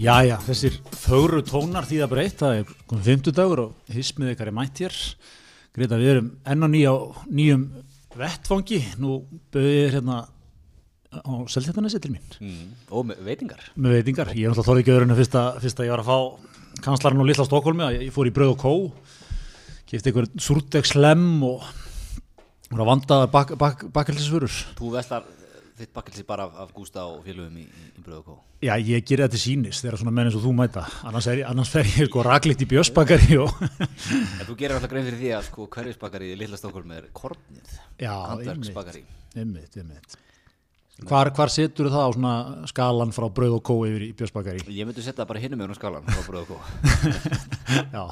Jæja, þessir fögru tónar því að breytt, það er komið 50 dagur og hismið ykkar er mætt hér. Greta, við erum enn og nýja á nýjum vettfangi, nú bauðið þér hérna á Seltjartanesi til mín, Mm. Og með veitingar. með veitingar. Ég er náttúrulega þorði ekki öðrun að fyrsta, fyrsta ég var að fá kanslarinn og Lilla Stokkólmi, að ég fór í bröð og kó, kefti einhver súrdegslem og voru að vanda bak, bak, bakelsisfurur. Þú vestar þitt bakkelsi bara af, af Gústa og félögum í, í, Bröðukó. Já, ég gerir þetta sínis þegar svona menn eins og þú mæta, annars, er, annars fer ég sko raglitt í björsbakari og En þú gerir alltaf grein fyrir því að sko hverjusbakari í Lilla Stokkólm er kornið. Já, Handverksbakari. Einmitt, einmitt. Hvar, hvar setur það á skalan frá brauð og kó yfir í björsbakari? Ég myndi setja bara hinum með hún skalan frá Bröðukó. Já,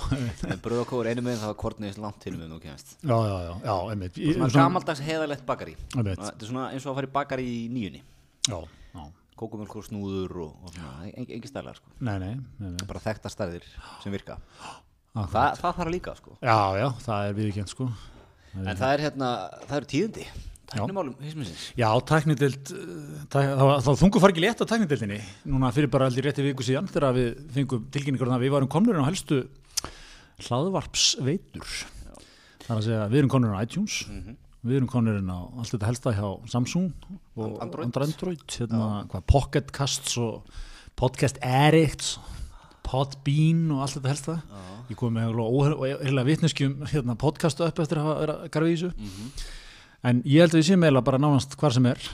en Bröðukó er einu með það að kornið er langt hinum með hún kemst. já, já, já, já, einmitt. Svona gamaldags heðalegt bakari. Þetta er svona eins og að fara í bakari í nýjunni. Já, já, Kókumjölkur, snúður og, og svona, en, engi stælar sko. nei, nei, nei, nei. Bara þekkta stærðir sem virka. Þa, það þarf líka sko. Já, já, það er viðkjönd sko. En það er hérna, það eru tíðindi. Tæknumálum hisminsins. Já, tæknidild, uh, tæk, það, var- það þungu far ekki létt á tæknidildinni, núna fyrir bara allir rétti viku síðan þegar við fengum tilkynningur um að við varum komnur á helstu hlaðvarpsveitur. Það er að segja, við erum komnur á iTunes, við erum komnur á allt þetta helsta hjá Samsung og Android. Android, hérna, hvað, Pocket Casts og Podcast Addict, Podbean og allt þetta helsta. Ég kom með óheila vitneskjum hérna, podcastu upp eftir að hafa garfa í þessu. En ég held að við séum eiginlega bara nánast hvar sem er.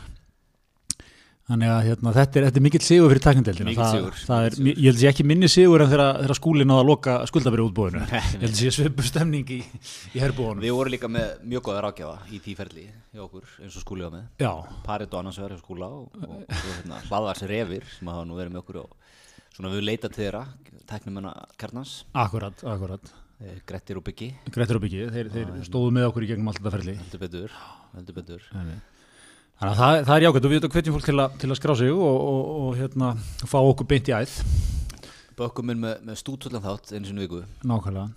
Þannig að hérna, þetta er, er mikill sigur fyrir er, sigur. ég held að sé ekki minni sigur en þegar, þegar skúli náða að loka skuldabri útbúinu. Ég held að sé svipu stemning í, í herbúinu. Við vorum líka með mjög góða rákjafa í því ferli hjá okkur, eins og skúli var með. Já, Parit og annars verið hjá skúla og, og, og hérna, hlaðars revir sem hafa nú verið með okkur og svona við leita til þeirra, tæknum hana kjarnans, akkurat, akkurat. Eh, Grettir og Byggi, Grettir og Byggi, þeir, þeir stóðu með okkur í gegnum allt þetta ferli. heldur betur, heldur betur. Þannig að það, það er jákvæmt og við hvetjum fólk til, a, til að skrá sig og, og, og hérna, fá okkur beint í æð, Bökkum minn með, með stútvöldan þátt sinni í viku. nákvæmlega.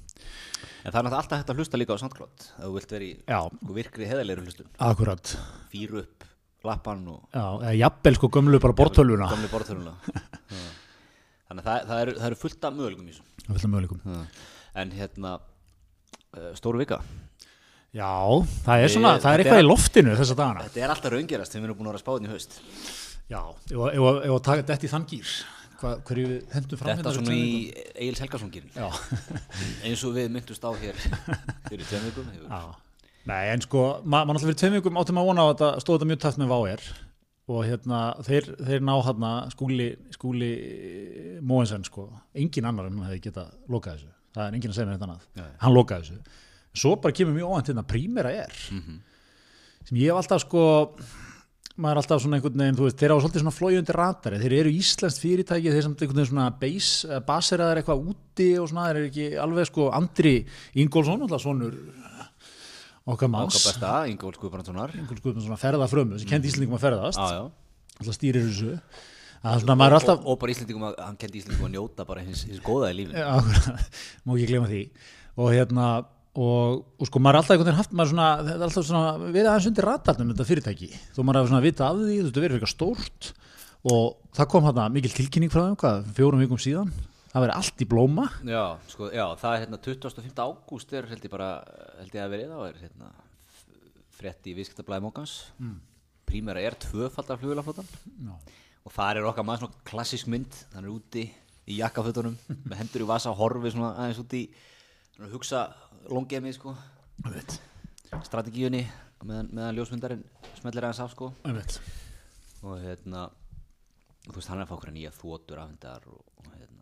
En það er náttúrulega alltaf hægt að hlusta líka á SoundCloud ef þú vilt vera í sko, virkri heðalegri hlustun. akkurat. Fýru upp lappan og Já, eða jafnvel sko gömlu bara bortölvuna. gamli borðtöluna. Þannig að það, það, eru, eru fullt af möguleikum í þessu. Vil það möguleikum. En hérna, uh, stóru vika. Já, það er svona, Við- það er eitthvað er- í loftinu þessa dagana. Þetta er alltaf raungerast sem við erum búin að vera spáðin í haust. Já, ef að- taka þetta í þann gýr, hverju við hendum fram Þetta svona í Egil Helgason-gýrin. Já, Eins og við myndust á hér fyrir tveim vikum. Nei, en sko, ma mann alltaf fyrir tveim vikum áttum að vona á þetta stóð þetta mjög tætt með VAR og hérna, þeir, þeir ná hérna skúli, skúli Móensen, sko, engin annar en hann hefði getað lokað þessu, það er engin að segja mér þetta annað, Nei. hann lokaði þessu. Svo bara kemur mjög óvænt hérna, Prímera er, Mhm. sem ég hef alltaf sko, maður er alltaf svona einhvern veginn, þú veist, þeir á svolítið svona flói undir ratari, þeir eru íslenskt fyrirtæki, þeir samt einhvern veginn svona base, eh, baseraðar eitthvað úti og svona, þeir eru ekki alveg sko, Andri Ingólfsson, alltaf svonur okkar manns, Okkar besta, Ingól Guðbrandssonar. Ingólfs Guðmundsson svona ferðafrömmu, sem kendi Íslendingum að ferðast, Já, já. alltaf stýrir þessu, að er alltaf, Og, og bara Íslendingum að, hann kendi Íslendingum að njóta bara hins, hins góða í akkurat, má ekki glema því. Og hérna og, og sko maður er alltaf einhvern veginn haft maður svona, er alltaf svona við aðeins undir ratarnum þetta fyrirtæki. Þó maður hafa svona vita af því, þú veist, það verið eitthvað stórt. Og það kom hérna mikil tilkynning frá hvað, fjórum vikum síðan. Það verið allt í blóma. Já, sko, já, það er hérna 25. ágúst er held ég bara, held ég að verið þá er hérna frétt í viðskiptablaði mókans mm. Prímera er tvöfaldar flugulaflótan Já. Og þar er okkar maður svona klassísk mynd. Hann er úti í jakkafötunum með hendur í vasa, horfið svona aðeins úti svona hugsa longið mig sko. Strategíunni meðan, meðan ljósmyndarinn smellir aðeins af sko. Og hérna þú veist hann er að fá okkur nýja þótur afhendar og, og hérna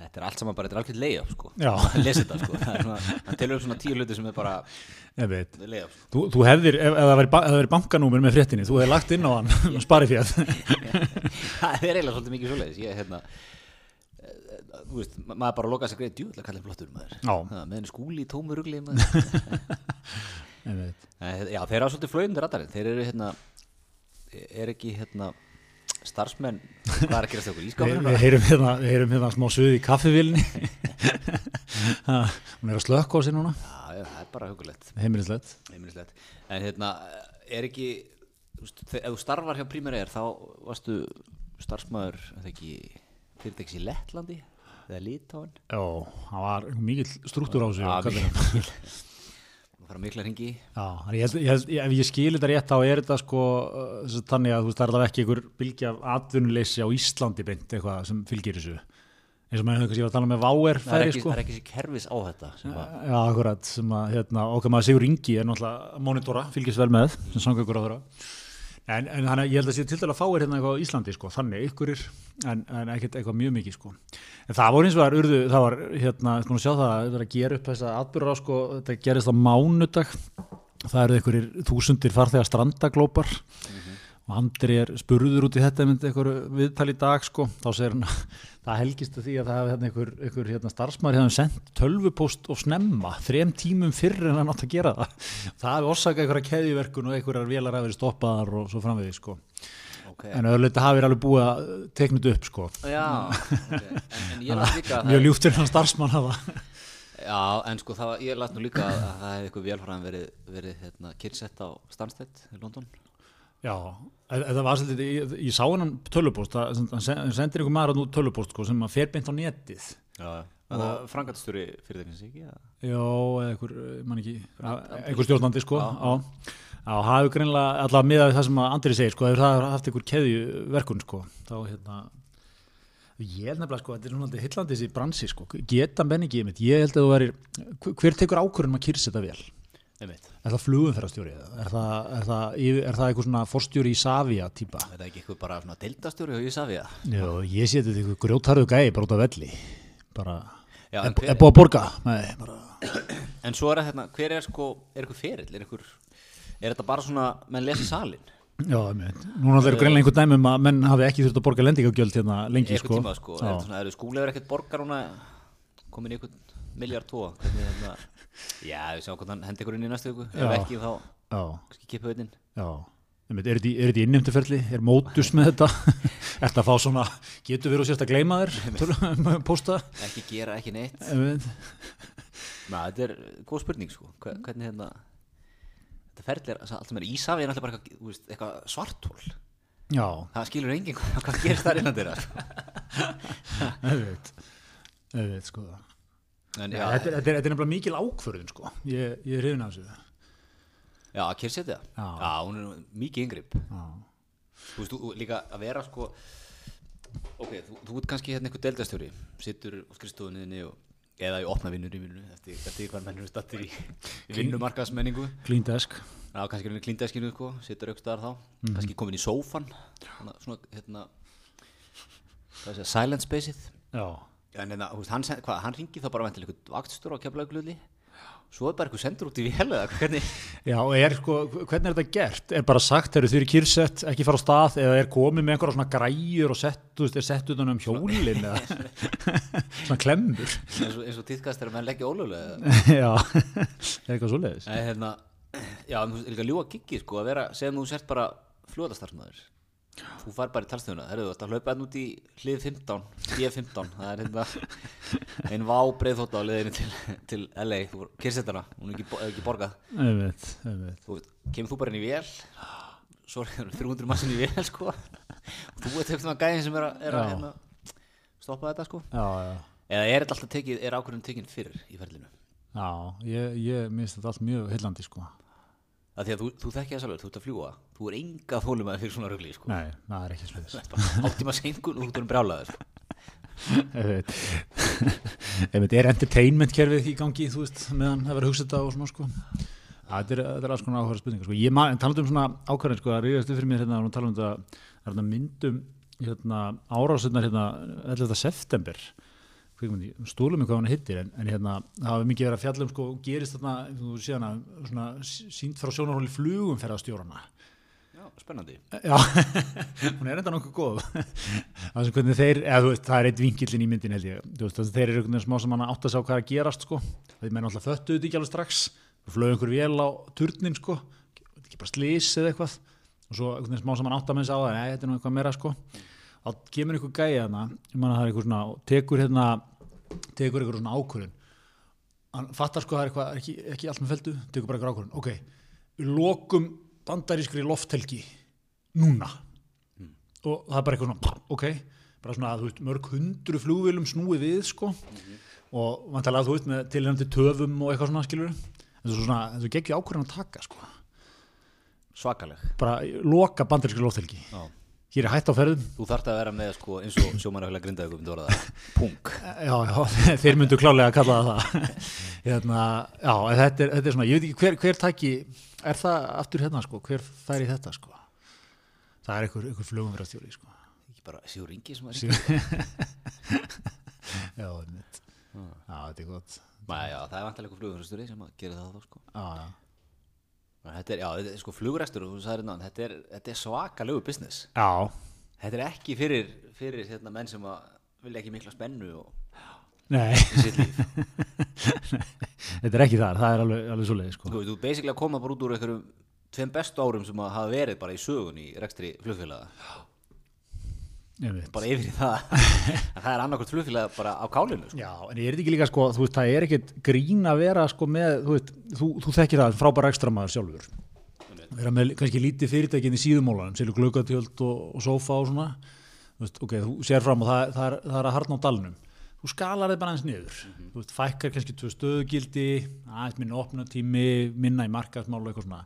þetta er allt saman bara, þetta er alveg leiðaf sko. Já. að lesa þetta sko, það telur upp svona tíu hluti sem er bara leiðaf sko. Þú, þú hefðir, ef, ef það væri væri bankanúmer með fréttinni, þú hefði lagt inn á hann sparið fjall það er eiginlega svolítið mikið svoleiðis. Ég hérna eh, þú veist, ma- maður bara lokaði sig greið djúðlega kallið flottur maður. Meðan skúli í tómu rugli maður. Einmitt. Eh, já, þeir eru svolítið flögundir radarinn. Þeir eru hérna er ekki hérna starfsmenn hvað er að gerast okkur Við, ískapur við, heyrum hérna, hérna smá suð í kaffivilni hún er að slökka á sig núna. Já, það er bara hugulegt heimilislegt. Heimilislegt. En hérna, er ekki þú veist, þe- ef þú starfar hjá Primera Air þá varstu starfsmæður fyrirtækis í Lettlandi eða Lítáin Já, það var mikill struktúr á sig fara mikla ringi ef ég skil þetta rétt þá er þetta sko uh, þannig að þú veist það er alveg ekki einhver bylgja af atvinnuleysi á Íslandi beint eitthvað sem fylgir þessu. Eins og maður hefur kannski að tala með Váer það er færi ekki, sko. það er ekki þessi kerfis á þetta Já, akkurat, sem að hérna, okkar maður Sigur Ingi er náttúrulega að monitora, fylgist vel með sem sangakur á þeirra en, en þannig að ég held að sé til dæla fáir hérna eitthvað á Íslandi sko, þannig ykkurir en, en ekkert eitthvað mjög mikið sko. En það voru eins og það urðu, það var hérna, þú að sjá það, það er að gera upp þessa atbyrra sko, þetta gerist á mánudag. Það eru einhverjir þúsundir farþegar strandaglópar. og Andri er spurður út í þetta myndi einhver viðtal í dag sko, þá segir hann það helgist að því að það hefði hérna einhver, einhver hérna, starfsmæri hefði sendt tölvupóst og snemma, þrem tímum fyrr en hann átt að gera það. Það hefði orsakað einhverja keðjuverkun og einhverjar vélar hafi verið stoppaðar og svo framvegið sko. Okay. en öðruleita hafi verið alveg búið að tekna þetta upp sko. Já, okay. en, en að mjög ljúftur hann starfsmann hafa já, en sko það, ég las nú líka að, að það hefði eitthvað vélfræðan verið, verið hérna, Já, þetta var svolítið, ég, ég sá hennan tölvupóst, það- hann sen- hann sendir einhver maður að nú tölvupóst sko, sem fer beint á netið. Já, það er frangatstjóri fyrirtækins ekki. Já, eða einhver, eh, man ekki, einhver stjórnandi sko, já. Já, hafi greinlega allavega miðað við það sem Andri segir sko, ef það hafi haft einhver keðjuverkun sko, þá hérna, ég held nefnilega sko, þetta er alltaf hillandi þessi bransi sko, geta menn ekki, einmitt, ég held að þú verir, hver tekur ákvörðum að kýrsa þetta vel? einmitt Er það flugumferðarstjóri eða? Er það, er það, er það eitthvað svona forstjóri í Savia típa? er það ekki eitthvað bara svona deildastjóri hjá Ísafja Já, ég sé þetta eitthvað grjótarðu gæi bara út af velli, bara, Já, er, er búið að borga? Nei, bara, En svo er það hérna, hver er sko, er eitthvað ferill, er eitthvað, er þetta bara svona, menn lesi salin, Já, einmitt. núna það eru greinlega einhver dæmi um að menn hafi ekki þurft að borga lendingagjöld hérna lengi eitthvað sko. tíma sko, er svona, eru skúlegur ekkert borgar núna, komin í eitthvað miljard tvo, hvernig hérna, já, við sjáum hvernig hann hendi ykkur inn í næstu viku, ef ekki þá, kannski kipa við. Einmitt, er þetta er innimtuferli? Er mótus með þetta? Er þetta að fá svona, getur verið og sérst að gleyma þér, posta? Ekki gera, ekki neitt. Na, þetta er góð spurning sko, Hve- hvernig hérna, þetta ferli er, allt sem er Ísafja er náttúrulega bara eitthvað, eitthvað svartól. Já, Það skilur enginn hvað, gerist þar innan þeirra. einmitt. Einmitt, sko. En já, þetta, þetta, er, þetta er nefnilega mikil ákvörðun, sko. Ég, ég er hrifin af þessu. já, að kyrsetja. Já. Já, hún er mikið yngripp. Þú veist, þú, líka að vera sko ok, þú, þú ert kannski hérna einhver deildastjóri sittur á skrifstofunniðinni og eða í opna vinnur í vinnunni eftir, eftir hvað mennur stattir í, í vinnumarkaðsmenningu Clean desk. Já, kannski er henni klíndeskinu sko, sittur aukstaðar þá kannski komin í sófan svona, hérna hvað sé, silent spaceið Já. En hérna, þú veist, hann, hvað, hann ringi þá bara ventil eitthvað vaktstur á keflaugluðli svo er bara eitthvað sendur út í vél eða hvernig? Já, er sko, hvernig er þetta gert? Er bara sagt, eru þið kýrsett, ekki fara á stað eða er komið með einhverja svona græjur og sett, þú veist, er sett utan um hjólin eða? Svona klemmur. Eins og, eins og týðkast er að menn leggja ólögulega Já, er eitthvað svoleiðis. Nei, hérna, já, þú veist, líka ljúa giggi, sko, að vera, segjum þú sért bara fljóðastarfsmæður. Þú fær bara í talstöðuna, herru, þú ert að hlaupa enn út í hlið 15, hlið 15, það er hérna einn vá breiðþótt á liðinu til, til LA, þú voru kyrsettana, hún er ekki, ekki borgað. Einmitt, einmitt Þú veist, kemur þú bara inn í vél, svo er 300 massin í vél, sko, og þú ert eitthvað gæðin sem er að, er að hérna, stoppa þetta, sko. Já, já, Eða er þetta alltaf tekið, er ákvörðin tekinn fyrir í ferlinu? já, ég, ég minnst þetta allt mjög heillandi sko Það því að þú, þú þekkja það sjálfur, þú ert að fljúa, þú er enga þólum fyrir svona rugli, sko. Nei, það er ekki svoleiðis Áttíma senkun og þú ert brjálaður Einmitt Einmitt, er entertainment kerfið í gangi, þú veist, meðan það verður að hugsa þetta og svona sko Það er, þetta er alls konar áhverja spurningar sko. Ég man, talandi um svona ákvarðin sko, að ríðast upp fyrir mér hérna og tala um þetta, það þetta myndum hérna, árásunar hérna 11. september kvikmyndi, stúlum mig hvað hann hittir en, en hérna, það hafa mikið verið að fjalla um sko, gerist þarna, þú séðan að svona sínt frá sjónarhóli flugum ferðastjórana Já, spennandi. Já, hún er enda nokkuð góð. Það sem hvernig þeir, eða þú veist, það er eitt vinkillin í myndin held ég, þú veist, að þeir eru veginn smá sem hann átt að sjá hvað er að gerast sko. Þeir menn alltaf föttuðu þetta ekki alveg strax. Flög einhver vél á turnin sko. Ekki bara slís eða eitthvað. Og svo veginn smá sem hann átt að með þess á það nei, þetta er nú eitthvað meira sko. Þá kemur einhver gæja þarna, ég man að það er einhver svona tekur hérna, tekur einhver svona ákvörðun. Hann fattar sko að það er eitthvað, ekki, ekki allt með feldu tekur bara einhver ákvörðun, ok við lokum bandarískri lofthelgi núna. Og það er bara eitthvað svona, ok bara svona þú veist, mörg hundru flugvélum snúið við sko. Og vantarlega þú veist með tilhengandi töfum og eitthvað svona skilur en þú svona, þú geggju ákvörðan að taka sko. Svakaleg. Bara loka bandaríska lóþelgi Já. Hér er hætt á ferðum. Þú þarft að vera með sko, eins og sjómanafélag grindaði myndi orða það, punk. Já, já, þeir myndu klálega að kalla það það. Hérna, já, þetta er, þetta er svona ég veit ekki hver, hver tæki er það aftur hérna sko, hver fær í þetta sko? Það er einhver, einhver flugumverðastjóri sko. Ekki bara Sigur Ingi sem að ringi já, einmitt. já, þetta er gott. Nei, já, það er vantilega eitthvað flugumverðastjóri sem að gera það þá sko. Já, já Þetta er, já, þetta er sko flugrestur og þú sagðir náðan, þetta er, þetta er svakalegu business Já, Þetta er ekki fyrir, fyrir hérna, menn sem vilja ekki mikla spennu og nei, þetta er ekki þar, það er alveg, alveg svo leið, sko. Þú þú basically að koma bara út úr einhverjum tveim bestu árum sem að hafa verið bara í sögun í rekstri flugfélaga veit. Bara yfir í það að það er annarkvæmt flugfélag bara á kálinu sko. Já, en ég er ekki líka, sko, þú veist, það er ekkit grín að vera, sko, með, þú veist, þú, þú þekkir það, frábæra ekstra maður sjálfur. Vera með kannski lítið fyrirtækin í síðumólanum, selju glöggatjöld og, og sófa og svona, þú veist, ok, þú sér fram og það, það, er, það er að harna á dalnum. Þú skalar þið bara eins niður, þú veist, fækkar kannski tvö stöðugildi, aðeins minna opnatími, minna í markaðsmál og eitthvað svona.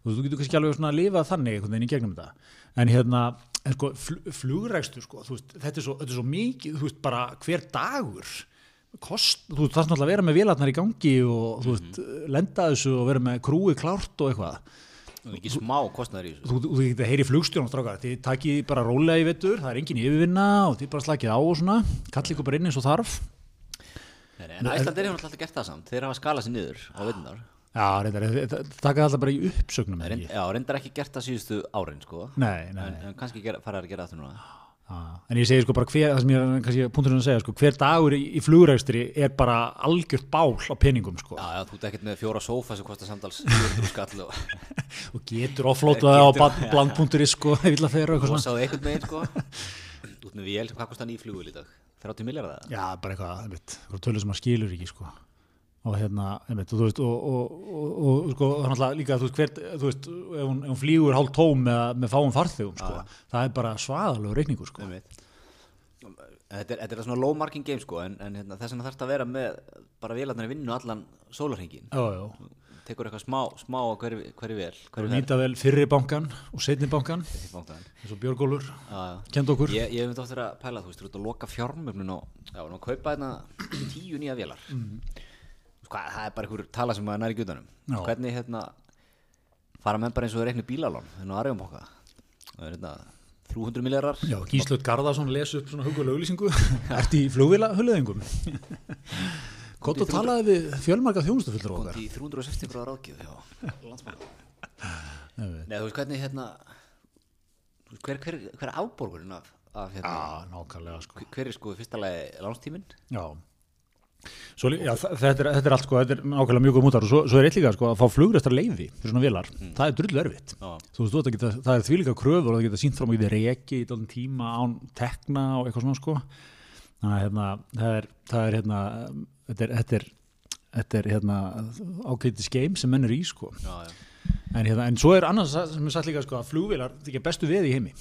Og þú getur kannski alveg svona að lifa þannig einhvern veginn í gegnum þetta. En hérna, en sko, fl flugrekstur, sko, veist, þetta er svo, þetta er svo mikið, veist, bara hver dagur, kost, þú það er náttúrulega að vera með vélarnar í gangi og þú veist, lenda þessu og vera með krúi klárt og eitthvað. og ekki smá kostnæður í þessu. Þú, getur að heyri flugstjórn þið takið bara rólega í vettur, það er engin yfirvinna og þið bara slakið á og svona, kallið ykkur bara inn eins og þarf. En Æslandir hefur alltaf gert það samt. Þeir hafa skalað sér niður á vinnar Já, reyndar, takað alltaf bara í uppsögnum. Reynd, já, reyndar ekki gert það síðustu árin sko. Nei, nei, en, en kannski gera, fara að gera það núna Já, en ég segi sko bara hver, það sem ég er kannski punkturinn að segja, sko, hver dagur í, í flugrækstri er bara algjört bál á peningum, sko, já, já, þú ert ekkert með fjóra sófa sem kostar samtals 400 skall og og getur offlótað á Getur- bland.is, sko, og eitthvað rosaðu einhvern veginn sko. út með vél, hvað kostar ný flugul í dag 30 miljardar það? Já, bara eitthvað, eitthvað tölur sem maður skilur ekki, sko, og hérna, einmitt, og þú veist, og, og, og, og sko, það er náttúrulega líka, þú veist, hver, þú veist, ef hún, ef hún flýgur hálf tóm með, með fáum farþegum, sko, það er bara svaðalegu reikningur, sko. Þetta er, þetta er svona low marking game sko en, en hérna, þess vegna þarf að vera með bara vélarnar í vinnu allan sólarhengin tekur eitthvað smá, smá á hverju, hverju vel hverju nýta vel fyrri bankan og setni bankan, eins og já. kend okkur. Ég, ég hef myndi ofta að pæla, þú veist, þú ert að loka fjármögnun og, já, og kaupa hérna tíu nýja vélar. Mm. Hvað, það er bara einhver tala sem maður næri gjutanum Já. Hvernig, hérna, fara menn bara eins og reikni bílalán hérna á Arjónbóka Það er hérna 300 miljardar Já, Gíslaut Garðarsson les upp svona hugulega auglýsingu. Ert í flugvila hulöðingum Kott og talaði við fjölmarga þjónustufullur okkar. Í 360 gráða ráðgjöf, já. Landsbanka Nei, þú veist, hvernig, hérna hver, hver, hver er afborgurinn af, af hérna, sko. Hver er sko fyrsta lagi lánstíminn? Já, svo, já þetta, er, þetta er allt sko, þetta er nákvæmlega mjög góð mútar. Og svo, svo er eitt líka sko að fá flugrestar leiði fyrir svona vélar, það er drullu erfitt. Já. Þú veist, þú að geta, það er þvílíka kröfur og það geta sínt fram að geta reki í dálum tíma án tekna og eitthvað svona sko. Þannig að hérna, það er, það er hérna, þetta er, þetta er, þetta er hérna ágætis game sem menn er í sko. Já, já. En, hérna, en svo er annars sem er sagt líka sko, að flugvélar þykja bestu veð í heimi.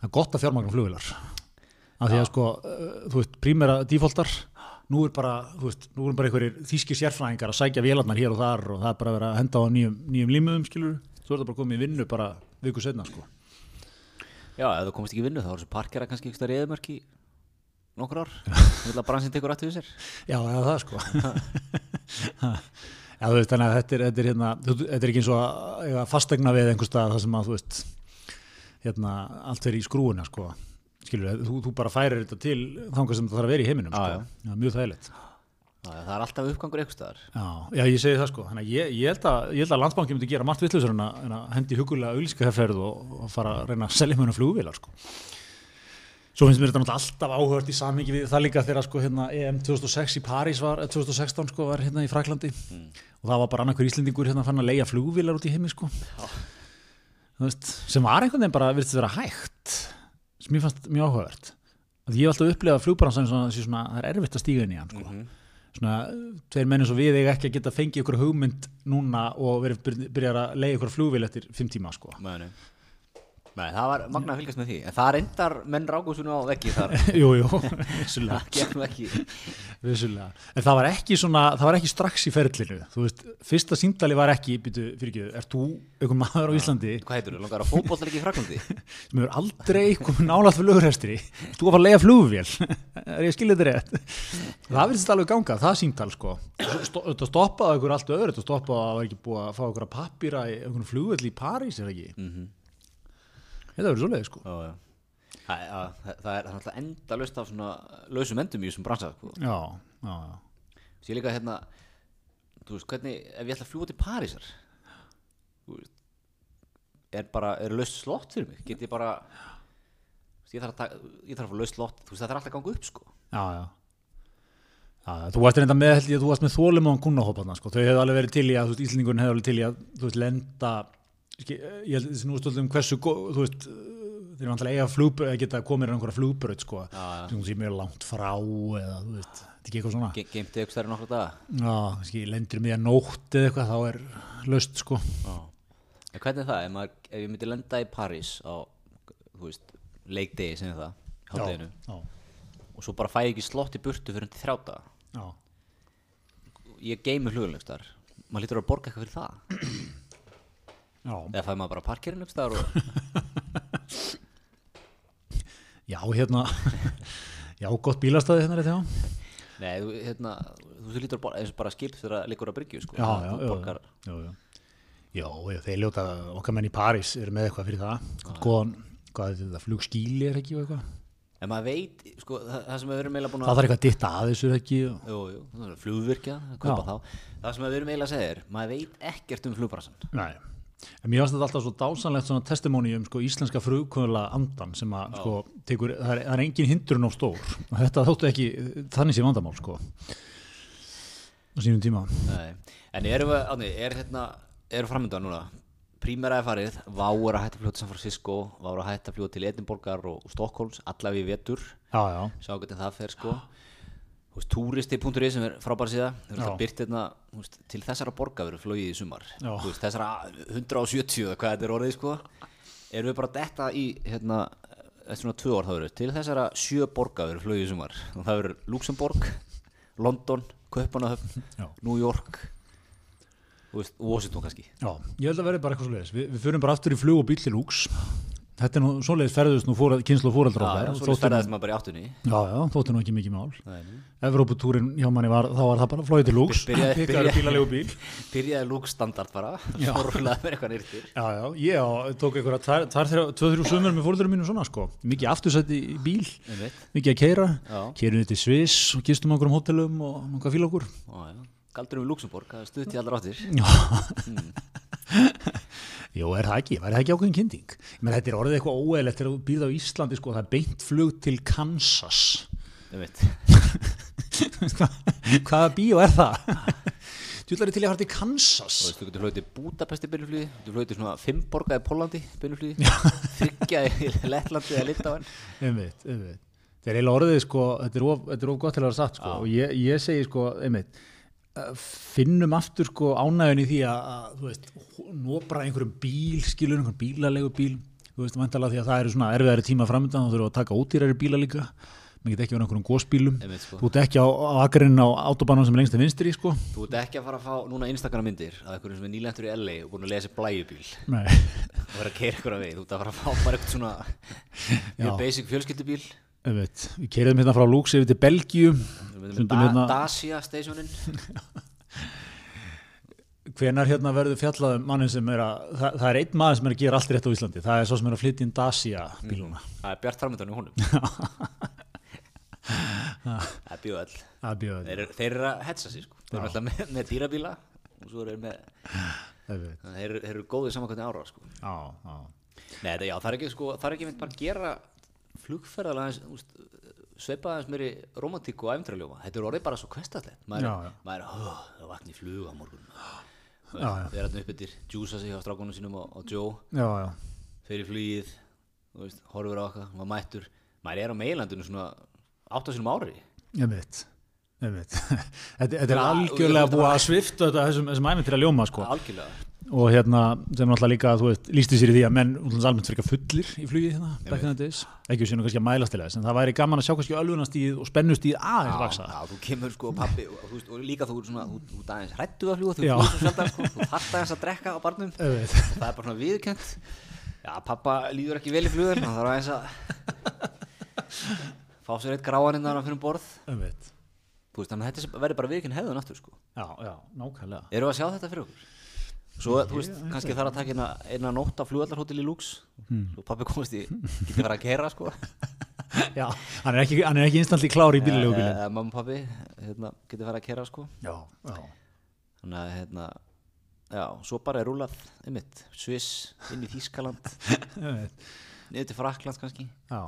Það er gott að fjármagna flugvélar. Af því að sko uh, þú veist, prímera defaultar nú er bara, þú veist, nú er bara einhverjir þýskir sérfræðingar að sækja vélarnar hér og þar og það er bara að vera að henda á nýjum, nýjum límuðum skilur, svo er það bara komið í vinnu bara viku setna sko. Já, ef þú komast ekki í vinnu þá er þessu parkera kannski eitthvað reyðmörk í nokkur ár. Þú vil að bransinn tekur við sér. Já, eða það sko. Já, þú veist, þannig að þetta er, þetta er hérna, þú- þetta er ekki eins og að fastegna við einhvers stað það sem að, þú veist, hérna, allt er í skrúuna, sko, skilur, þú, þú bara færir þetta til þangað sem það þarf að vera í heiminum, Já, sko, já, mjög þægilegt. Já, já, það er alltaf uppgangur eitthvað Já, já, ég segi það, sko, að ég, ég held að, ég held að landsbanki myndi gera margt vitlausar en að, en að hendi hugulega auglíska herrferð og, og fara að reyna að selja mjög flugvélar, sko. Svo finnst mér þetta alltaf áhört í samhengi við það líka þegar sko hérna EM 2006 í París var, eh, 2016 sko var hérna í Fraklandi og það var bara annarkur Íslendingur hérna fann að leia flugvílar út í heimi sko. Sem var einhvern veginn bara virðist vera hægt sem ég fannst mjög áhugavert að ég hef alltaf upplifað flugbransan svona, svona, það er erfitt að stíga inn í hann sko. svona, tveir menn eins og við eiga ekki að geta fengið ykkur hugmynd núna og verið byrjar að leiða ykkur flugvíl eftir fimm tíma sko Mæni. Nei, það var magna að fylgjast með því. En það reyndar menn rákuðsunu á veggi þar. Jú, jú, vissulega, Það nú ekki. Vissulega. En það var ekki svona, það var ekki strax í ferlinu. Þú veist, fyrsta símdali var ekki býtu, ekki, ert þú einhver maður á Íslandi? Hvað heitur þú? Langar að fótbollar ekki í Fraklandi? sem hefur aldrei komið nálægt fyrir lögurhestri þú var að leiða flugvél. Er ég skilja þetta rétt? Það virðist alveg ganga, það símtal sko. Þetta stoppaði okkur allt öðru. Þetta stoppaði að það var ekki búið að fá okkur að pappýra í einhvern flugvél í París, er það ekki? Mhm. Þetta verður svoleiði sko. Já, já. Það, já, það, er alltaf enda löst af svona lausum endum í þessum bransa sko. já, já, já, Sér líka hérna Þú veist, hvernig, ef ég ætla að fljúa til Parísar Þú veist Er bara, er laust slott fyrir mig? Get ég bara Ég þarf að, þarf að fá laust slott Þú veist, það þarf alltaf að ganga upp sko. Já, já. Já, þú varst reynda með, þú varst með þólum á kunnahóparna, sko, þau hefðu alveg verið til í að, þú veist, Íslendingurinn hefðu alveg til í að, þú veist, lenda, ég held þessi nú stöldum hversu, gó- þú veist, þeir eru alltaf eiga flugbröð, eða geta komið í einhverja flugbröð, sko, sem sé mjög langt frá, eða, þú veist, þetta er ekki eitthvað svona, Ge Geimti ykkur stærri nokkra daga? Já, kannski, lendur mér nótt eða eitthvað, þá er löst, sko, hvernig er það, ef, maður, ef ég myndi lenda í París á, þú veist, leikdegi sem það, hátteginu, já, og svo bara fæ ég ekki slott í burtu fyrir til þrjá daga, já, ég geimi flugurlegstar, maður lítur að borga eitthvað fyrir það, eða fæ maður bara parkerinn upp staðar og, já, hérna, já, gott bílastæði hérna, rétt, já, nei, þú, hérna, þú lítur borga, eins og bara skip þegar það liggur að bryggju, sko, já, Það- já, borgar, já, já. Já, þeir ljóta, okkar menn í París eru með eitthvað fyrir það, góðan, hvað er þetta, flugskíli er ekki og eitthvað, en maður veit, sko, það, það sem við erum eiginlega búin það að, þarf eitthvað að ditta að þessu er ekki, og, jú, jú, það er flugvirkja, að kaupa Já. þá, það sem við erum eiginlega að segja er, maður veit ekkert um flugbransan, nei, en mér finnst þetta alltaf svo dásanlegt svona testimóni um sko íslenska frugkvöla andan sem að sko tekur, það er, það er engin hindrun á stór. Og þetta þóttu ekki, þannig sé vandamál sko, á sínum tíma, Nei. En erum við, átni, er hérna, eru framöndan núna, Prímera er farið, Vá er að hætta fljúa til San Francisco, Vá er að hætta fljúa til Edinborgar og, og Stokkólms, allavega í vetur, já, já, sjá hvernig það fer sko. Veist, Túristi.is sem er frábær síða, þau eru alltaf byrt hérna, veist, til þessara borga verður flogið í sumar. Veist, þessara 170 eða hvað þetta er orðið sko. Erum við bara detta í, hérna, eftir svona tvö ár þá verður, til þessara sjö borga verður flogið í sumar. Og það verður Luxemborg, London, Kaupanahöfn, já. New York veist, Washington kannski Já, ég held að verði bara eitthvað svo leiðis. Vi, við förum bara aftur í flug og bíl til lúks. Þetta er nú svoleiðis ferðust nú fóra, kynslu og fóreldra Já, okkar. já, og svo þótti nú- stærðast maður bara í áttunni Já, já, þótti nú ekki mikið mál. Evróputúrin hjá manni var, þá var það bara flóið til lúks. Byrjaði- bílalegu bíl. Byrjaði lúk standard bara. Fórlega með eitthvað nýrtir Já, já, ég á, tók einhverja tvö, þrjú sömur með fóreldurum mínu svona, sko. Mikið aftursætti í bíl, mikið að keira. Við til Sviss og gistum á einhverjum hótelum og okkur. já, já Galdur um Luxemburg, stutt í allar áttir Já. Jó, er það ekki, var það ekki ákveðin kynnting? Menn þetta er orðið eitthvað óeðlegt þegar þú býrð á Íslandi, sko, það er beint flug til Kansas. Ég veit Hva- Hvaða bíó er það? Þú ætlar til að fara til Kansas. Þú veist, þú getur hlautið Budapest í byrjuflýði Þú getur hlautið svona fimm borga í Pólandi í byrjuflýði Þryggja í Lettlandi eða Litáin Einmitt, einmitt. Það er eiginlega orðið, sko, þetta er of, þetta er of gott til að vera satt, sko, og ég, ég segi, sko, einmitt, finnum aftur, sko, ánægjun í því að, að þú veist, nóbra einhverjum bíl, skilur einhverjum bílalegu bíl, þú veist, vantalega því að það eru svona erfiðari tíma framöndan, þá þurfum við að taka ódýrari bíla líka, maður get ekki verið einhverjum gósbílum, Einmitt, sko. þú ert ekki á, á akarinn á autobánum sem er lengst til vinstri, sko, Þú ert ekki að fara að fá núna Instagram myndir af einhverjum sem er nýlendur í LA og búin að lesa blæjubíl og vera að keira að við Þú ert að fara að fá bara eitthvað svona basic fjölskyldubíl einmitt, við keiriðum hérna frá Lúks yfir til með hérna- da Dacia stationin hvenar hérna verður fjallað um mannin sem er að, það, það er einn maður sem er að gera allt rétt á Íslandi, það er svo sem er að flytja inn Dacia bíluna, Það er bjart framöndan í honum. Það er bjóðall það þeir, eru- þeir eru að hetsa sig sko. Þeir eru alltaf með, með dýrabíla og svo eru með Þeir, þeir eru góðið saman hvernig ára sko. já, já. Nei, þetta, já, það er ekki, sko, það er ekki mynd bara að gera flugferðalega aðeins, úst, sveipa aðeins meiri romantík og æfntraljóma. Þetta er orðið bara svo kvestallegt. Maður, er- það vakna í flug á morgun. Já, já. Þeir eru alltaf upp yfir, djúsa sig á strákunum sínum og, og Joe, Já, já, fer í flugið, horfur á okkar, maður mættur. Maður er á meilandinu svona átta sinum ári. ég veit þetta, er algjörlega búið að svifta þetta þessum, þessum æminn til að ljóma sko. Algjörlega. Og hérna sem náttúrulega líka þú veist, lísti sér í því að menn almennt fyrir fullir í flugi hérna, back in the days. Ekki sér nú kannski að mælast til þess en það væri gaman að sjá kannski ölvunastíð og spennustíð aðeins vaksa já, þú kemur sko pappi og, þú veist, og líka þú, svona, þú, ert aðeins hrættu að fljúa þú Já. flúir svo sjaldan sko, þú þarft aðeins að drekka á barnum. Það er bara svona viðkjönt já, pappa líður ekki vel í flugur hann þarf aðeins að fá sér eitt gráan innan hann fyrir um að verður bara viðkjönt hefðun aftur sko. Já, já, nákvæmlega. Við að sjá þetta fyrir okkur? Svo, þú veist, kannski þarf að taka eina, eina nótt á flugvallarhótel í Lux. Svo pappi komast í, getur verið að kera sko. Já, hann er ekki, hann er ekki instantly klár í bílilegu bílinn Eh, Mamma og pappi, hérna, getur verið að kera sko. Já, já, Þannig að, hérna, já, svo bara er rúlað, einmitt, Sviss, inn í Þýskaland. Einmitt. Niður til Fraklands kannski. Já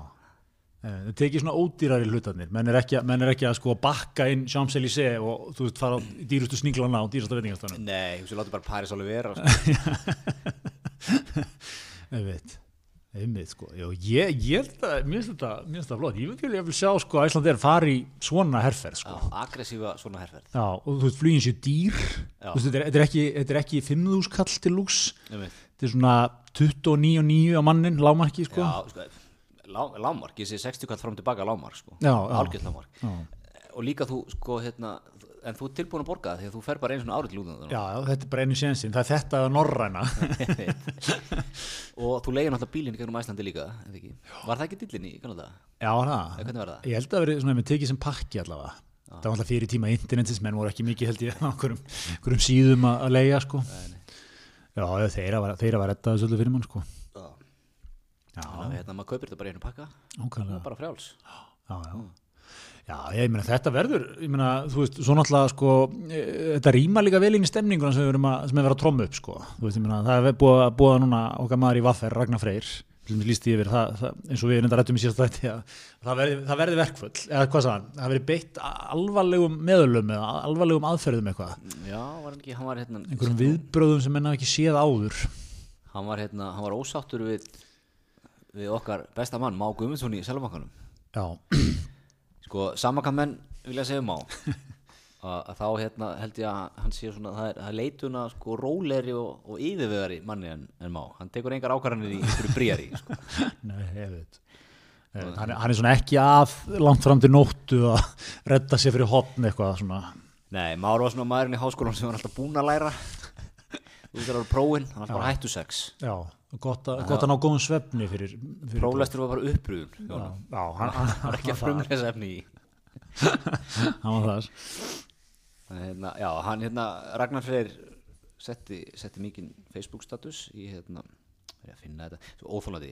Eh, þau tekið svona ódýrari hlutarnir. Menn er ekki, menn er ekki að sko bakka inn Champs-Élysées og þú veist fara á dýrustu sníklana og dýrustu veitingastöðunum Nei, þú veist, láttu bara Paris alveg vera sko. einmitt. Einmitt sko, já, ég, ég held að mér finnst þetta, mér finnst þetta flott, ég vil, ég vil sjá sko að Ísland er fari í svona herferð sko. Já, aggressífa svona herferð. Já, og þú veist, flugin séu dýr. Já. þú veist, þetta er, þetta er ekki, þetta er ekki 5.000 kall til Einmitt. þetta er svona 29.9 á mannin, lámarki, sko. Já, sko, lámark, ég sé 60 kall fram og tilbaka lámark sko. Algjörð lámark Já. og líka þú sko hérna en þú ert tilbúin að borga það því að þú fer bara einu svona árið til útlanda Já, já, þetta er bara einu sénsinn, það er þetta að norræna. Og þú leiðir náttúrulega bílinn í gegnum Æslandi líka var það ekki dillin í Kanada? Já, það, hvernig var það? ég held að vera svona með tekið sem pakki allavega. Það var alltaf fyrir tíma internetins, menn voru ekki mikið held ég á einhverjum síðum að, leia, sko. Já, já, þeir að vera, þeir að vera þetta öllu fyrir mann, sko þannig að hérna, maður kaupir þetta bara í einu pakka. Ákvæmlega og bara frjáls. Já, já. Já, ég meina þetta verður, ég meina, þú veist, svo náttúrulega, sko, e, þetta rýma líka vel inn í stemninguna sem við erum að, sem er verið að tromma upp, sko, þú veist, ég meina, það er búið að búa núna okkar maður í Vaffer, Ragnar Freyr, lísti yfir það, það, eins og við reynda rættum í síðasta þætti, að það verði, verði verkföll, eða hvað hann, það verði beitt alvarlegum meðlum eða alvarlegum aðferðum eitthvað, já, var ekki, hann var hérna einhverjum viðbröðum sem menn hafa ekki séð áður. hann var hérna, hann var ósáttur við við okkar besta mann, Má Guðmundsson í Selvakanum Já, sko, sama hvað menn vilja segja um Má. Að, þá hérna held ég að hann sé svona, það er, það er leituna sko róleri og, og yfirvegari manni en, en Má, hann tekur engar ákvarðanir í einhverju bríari sko. nei, veit. Eh, Hann, hann er svona ekki að langt fram til nóttu að redda sér fyrir hotn eitthvað svona. Nei, Már var svona maðurinn í háskólan sem var alltaf búinn að læra þú veist það var prófin, hann var bara hættu sex. Já, gott, að, að ná góðum svefni fyrir, fyrir próflestur var bara uppbrúðun Já, já hann, hann, það var ekki að frumlesa efni í. Hann var það Þannig, hérna, já, hann hérna Ragnar Freyr setti, setti mikinn Facebook status í hérna, er ég að finna þetta? Svo óþólandi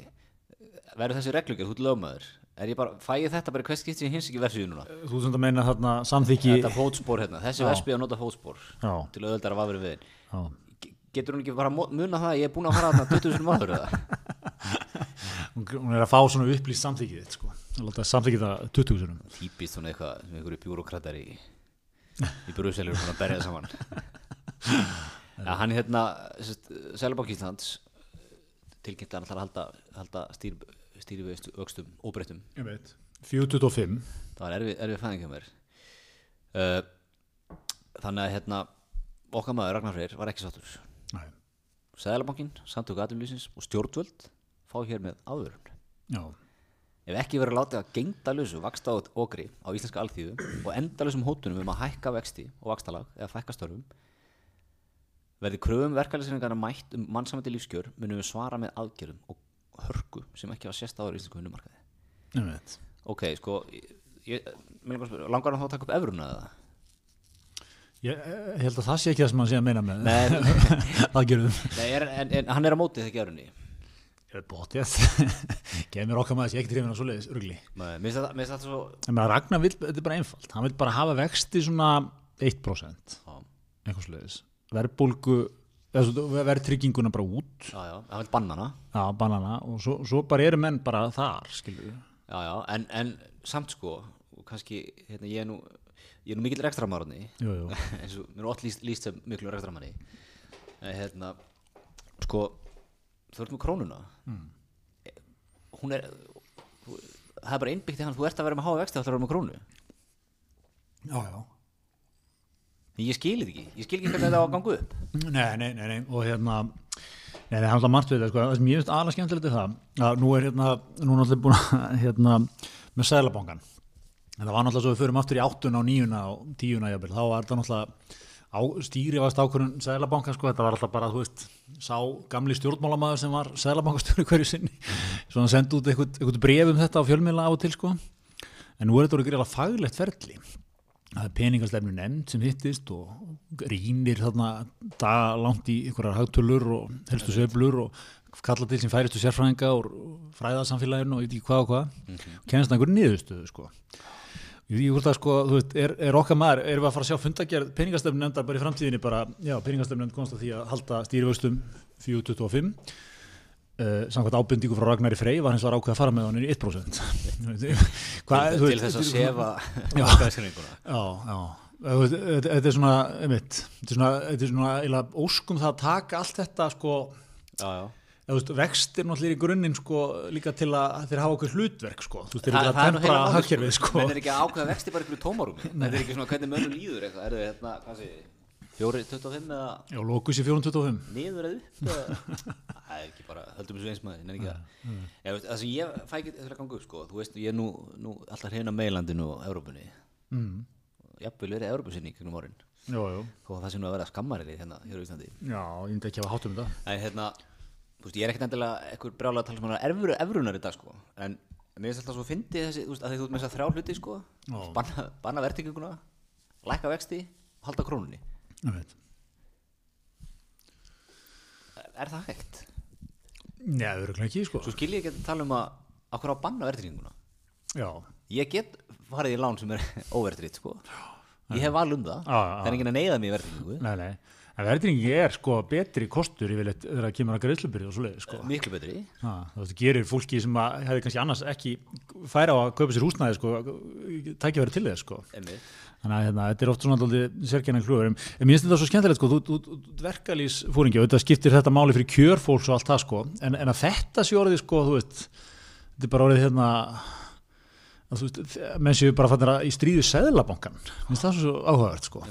verður þessi reglugjörð, þú ert lögmaður. Er ég bara, fæ ég þetta bara hvert skipt sem ég hins ekki versið núna? Þú sem þetta meina þarna samþykki þetta fótspor hérna, þessi vespi að nota fótspor Já, til auðvöldar að vafri við já. Ge- getur hún ekki bara muna það að ég er búinn að fara þarna 20 sinum áður eða? Hún er að fá svona upplýst samþykkið þitt sko. Samþykkið það 20 sinum típist svona eitthvað sem einhverju bjúrokratar í í Bruselur svona að berja það saman. Ja, hann er hérna Sælabank Íslands tilkynnt að hann ætlar að halda, halda stýr, stýri við aukstum óbreyttum. Ég veit. 425 það var erfið, erfið fæðing hjá mér. Uh, þannig að hérna okkar maður Ragnar Freyr var ekki sáttur Nei, Sælabankin, samtök aðlýsins og stjórnvöld fá hér með áðurinn já, Ef ekki látið að gengdalösu vaksta át okri á íslenska alþýðu og endalösum hótunum um að hækka vexti og vakstalag eða fækka störfum verði kröfum verkefælisreiningarna mætt um mannsamandi lífskjör munum við svara með aðgerðum og hörku sem ekki var sérst áður í íslensku vinnumarkaði. ég veit Ok, sko, ég, langar að þá að taka upp efruna eða? Ég, ég held að það sé ekki það sem hann sé að meina með Nei, aðgerðum. Nei er, en, en hann er á mótið þegar efrunni. Ég veit bóttið Gef mér okkar maður sé ekki trefin á svoleiðis rugli. Mér finnst þetta- mér finnst þetta svo... En Ragnar vill, þetta er bara einfalt. Hann vill bara hafa vexti svona 1% Já, eitthvað svoleiðis. Verðbólgu verðtrygginguna bara út. Já, já, hann vil banna hana. Já, banana og svo, svo bara eru menn bara þar við Já, já, en, en samt sko, kannski, hérna, ég er nú, ég er nú mikill jú, eins og mér er ótt líst, líst sem miklu rekstramanni hérna sko, þú ert með krónuna. Hún er þú, það er bara innbyggt í hann, þú ert að vera með háa vexti þá ætlar að vera með krónu. Já, já. Ég skil þetta ekki, ég skil ekki hvernig þetta á að ganga upp. Nei, nei, nei, nei, og hérna Nei, það er alltaf margt við þetta, sko, það sem ég finnst aðalega skemmtilegt er það að nú er hérna, nú er náttúrulega búin að, hérna, með sælabankan en það var náttúrulega svo við förum aftur í áttuna og níuna og tíuna jafnvel, þá var þetta náttúrulega á, stýrifast ákvörðun sælabankan, sko, þetta var alltaf bara, þú veist sá gamli stjórnmálamaður sem var sælabankastjóri hverju sinni, svona sendi út eitthvað, eitthvað bref um þetta á fjölmiðla á og til, sko. En nú er þetta orðið greiðlega faglegt ferli. Það er peningastefnu nefnd sem hittist og rínir þarna dag langt í einhverjar hagtölur og helstu söflur og kalla til sem færistu sérfræðinga og fræðarsamfélaginu og ég veit ekki hvað og hvað. Og kennast einhverju niðurstöðu sko ég hvort að sko, þú veit, er, er okkar maður erum við að fara að sjá fundagerð peningastefnu nefndar bara í framtíðinni bara, já, peningastefnu nefnd komst að því að halda stýrivöxtum 425 Uh, samkvæmt ábyrndíku frá Ragnari Frey var hins var ákveð að fara með hann í 1% Hvað, til, til þess að sefa markaðisreikninguna já, já, þetta er svona einmitt, þetta er svona, þetta er svona eila, óskum það að taka allt þetta sko já, já. Veist, vextir náttúrulega í grunninn sko, líka til að þeir hafa okkur hlutverk sko. þú veist, þeir eru að tempra hagkerfið sko. menn er ekki að ákveða vexti bara ykkur tómarúmi. Þetta er ekki svona hvernig mönnum líður eitthvað. Er það hérna, hvað sé fjóri 25 eða? Já, lókus í 425 niður eða upp það er ekki bara, höldum þessu eins maður ekki það ég, veist, það sem ég fæ ekki að ganga upp sko, þú veist, ég er nú, nú alltaf hreina meilandinu og Európunni mm. jafnvel verið Európusinning um orðin já, já. þó að það sé nú að vera skammarili hérna hér á Íslandi. Já, ég myndi ekki að hafa hátt um þetta. En hérna, þú veist, ég er ekkert endilega eitthvað brjálega að tala sem hann erfrunar í dag sko, en mér finnst alltaf svo fyndi þessi, þú veist, að þú ert með þess að þrjá hluti sko, banna, banna vertinguna lækka vexti og halda krónunni. Er það hægt? Nei, örugglega ekki sko. Svo skil ég ekki að tala um að okkur á að banna vertinguna Já, ég get farið í lán sem er óvertrið sko. ég hef val um það. Það er enginn að neyða mig í vertingu nei, nei En verðringi er sko betri kostur yfirleitt þegar það kemur að greiðslubyrði og svo leiði sko. miklu betri Ha, það gerir fólki sem að hefði kannski annars ekki færa á að kaupa sér húsnæði sko, tækja verið til þess sko. Einmitt. þannig að hérna, þetta er oft svona alltaf sérkennan klúður en mér finnst þetta svo skemmtilegt sko, þú, þú, þú verkalýs fóringi og þetta skiptir þetta máli fyrir kjörfólks og allt það sko, en, en að þetta sé orðið sko, þú veist, þetta er bara orðið hérna menn séu bara fannir að í stríðu seðlabankan, finnst það svo áhugavert sko.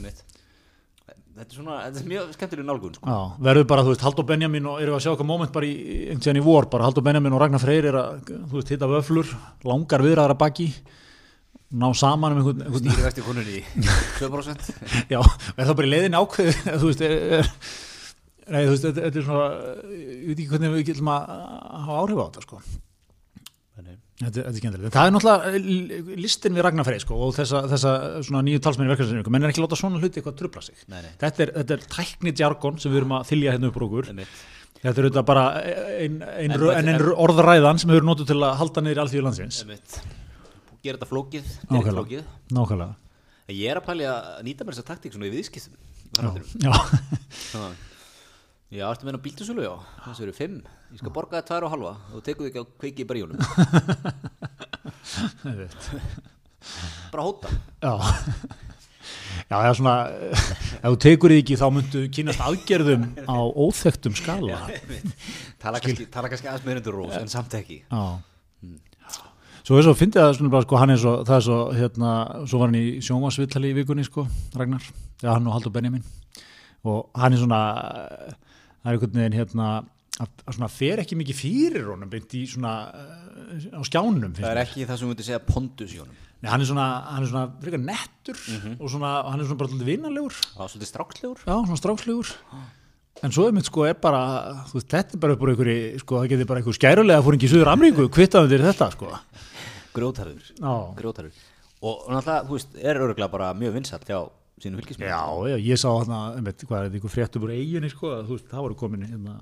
Þetta er svona, þetta er mjög skemmtileg nálgun sko. Verður bara, þú veist, Haldur Benjamin og erum við að sjá eitthvað moment bara í, einhvern tíðan í vor, bara Haldur Benjamin og Ragnar Freyr er að, þú veist, hitta vöflur, langar viðræðar að baki, ná saman um einhvern, einhvern stýri vexti konunni í 2% já, er það bara í leiðin ákveð, þú veist, er, er, nei, þú veist, þetta er svona, ég veit ekki hvernig við getum að hafa áhrif á þetta, sko. Þetta, þetta er skemmtilegt. Það er náttúrulega listin við Ragnar Freyr, sko, og þessa, þessa nýju talsmenni verkefnisreiningu, menn er ekki láta svona hluti eitthvað trubla sig. Nei, nei. Þetta er, er tækni jargon sem við erum að þylja hérna upp úr okkur. Einmitt. Þetta er auðvitað bara ein, ein, en, en- orðræðan sem við erum notuð til að halda niður alþjóðu landsins. Gera þetta flókið Nákvæmlega. flókið Nákvæmlega. Ég er að pæli að nýta mér þessa taktík svona í viðskiptum. Já, Svona, Já, ertu hennar bíltusölu, já? Þessu eru fimm, ég skal borga það tvær og halva og tekur þig ekki á kveiki í berjónum ég veit. Bara hóta já. Já, það er svona, ef þú tekur því ekki þá myndu kynast aðgerðum á óþektum skala. Tala kannski, tala kannski aðeins með hendur rós en samt ekki. Já. Svo er svo, fyndi það svona bara, sko, hann er svo, það er svo, hérna, svo var hann í sjómasvillali í vikunni, sko, Ragnar, þegar hann og Haldur Benjamin. Og hann er svona, það er einhvern veginn, hérna, að, að svona fer ekki mikið fyrir honum, beint í svona, eh, á skjánum, Það er ekki það sem við myndum segja pondus í honum. Nei, hann er svona, hann er svona, frekar nettur Mhm. og svona, hann er svona bara alltaf vinnanlegur, var svolítið strákslegur já, svona strákslegur. En svo er mitt sko er bara, þú veist, þetta er bara upp úr einhverju, sko, það getur bara einhver skærulega fóringi í Suður Amríku, kvittaðum þér þetta, sko. Grjótarður Og náttúrulega, þú veist, er örgulega bara mjög vinsall hjá sínum fylgismenn Já, já, ég sá þarna, einmitt, hvað er þetta, einhver fréttum úr eiginni, sko, að, þú veist, það voru komin, hérna,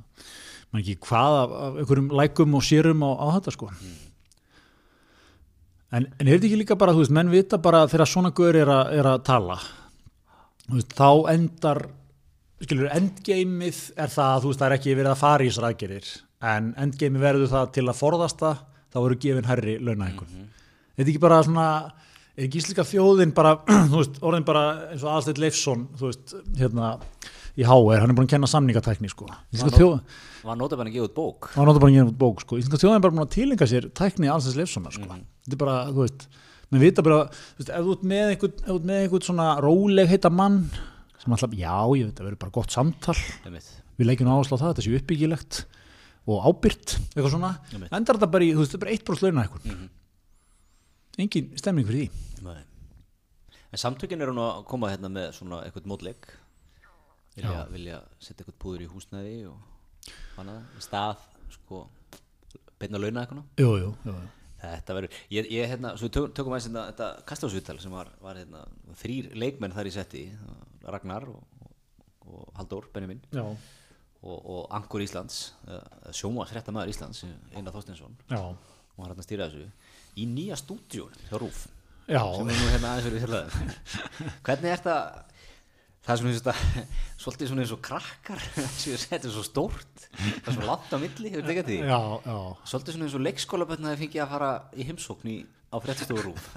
maður ekki hvað af, af einhverjum lækum og sérum á, á þetta, sko. En, en er þetta ekki líka bara, þú veist, menn vita bara þegar svona guður er, er að tala, veist, þá endar, skilur, endgameið er það, þú veist, það er ekki verið að fara í þessar aðgerir, en endgameið verður það til að forðast það, þá eru gefin herri launahækun. Þetta er ekki bara svona, er ekki íslika þjóðin bara, þú veist, orðin bara eins og Aðalsteinn Leifsson, þú veist, hérna í HR, hann er búin að kenna samningatækni, sko. Íslenska Var þjóð, Var notabenn að gefa út bók hann er bara að gefa út bók, sko. Íslenska þjóðin er bara búin að tilenga sér tækni Aðalsteinn Leifssonar, sko. Þetta er bara, þú veist, menn vita bara, þú veist, ef þú ert með einhvern, einhvern svona róleg heita mann, sem alltaf, já, ég veit, það verður bara gott samtal við leikjum áherslu á það, þetta sé uppbyggilegt og ábyrt, eitthvað svona endar þetta bara í, þú veist, þetta er bara eitt bróst launa eitthvað Mhm. engin stemning fyrir því Nei. En samtökin eru nú að koma hérna með svona eitthvað mótleik vilja, vilja setja eitthvað púður í húsnæði og hana, stað sko, beina launa eitthvað. Jú, jú, jú, jú. Þetta verður, ég, ég hérna, svo við tökum, tökum aðeins hérna, þetta kastlásvital sem var, var hérna, þrýr leikmenn þar í setti, Ragnar og, og, og Halldór, Benjamin. Já. og, og Ankur Íslands, sjóma srétta maður Íslands, Einar Þorstinsson og hann hérna stýra þessu, í nýja stúdíun hjá Rúf, Já. sem er nú hérna aðeins fyrir fjölaðum. Hvernig er það, það er svona svolítið svona eins og krakkar, þetta er svo stórt, það er svo langt á milli, hefur þetta ekki að því? Já, já. Svolítið svona eins og leikskólabötna að þið fengið að fara í heimsókn á fréttastofu rúf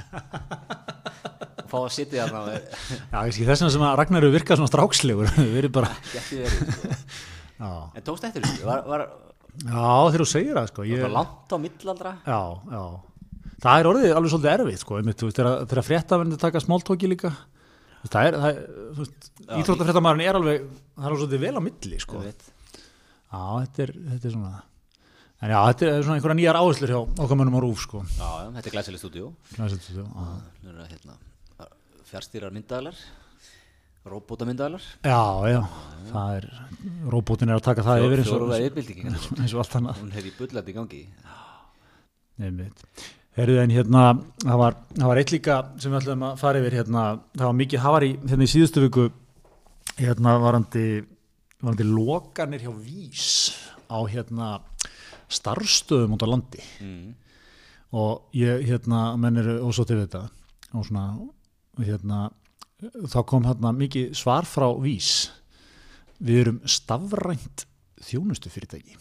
og fá að sitja þarna sé þess vegna sem að Ragnar eru virkað svona strákslegur við erum bara, verið sko. En tókst eftir þessu, já þegar þú segir það sko, ég, það langt á millaldra? já, já það er orðið alveg svolítið erfitt sko, þegar, fréttaverndi taka smáltóki líka. Það er, er íþróttafréttamaðurinn er alveg það er alveg svolítið vel á milli sko. Já, þetta er, þetta er svona en já, þetta er svona einhverja nýjar áherslur hjá okkar mönnum á rúf sko. Já, já, þetta er glæsileg stúdíu já, Nú eru það hérna fjárstýrar myndaðalar Róbóta myndaðalar já, það er róbótin er að taka það yfir eins og, og allt annað. Hún hefði bullandi í gangi. Einmitt. Herðu en hérna, það var, það var eitt líka sem við ætlum að fara yfir hérna, það var mikið, það var í, hérna í síðustu viku, hérna varandi, varandi lokanir hjá Vís á hérna starfstöðum út á landi mm. og ég, hérna, menn eru ósóttið við þetta og svona, hérna, þá kom hérna mikið svar frá Vís, við erum stafrænt þjónustu fyrirtæki.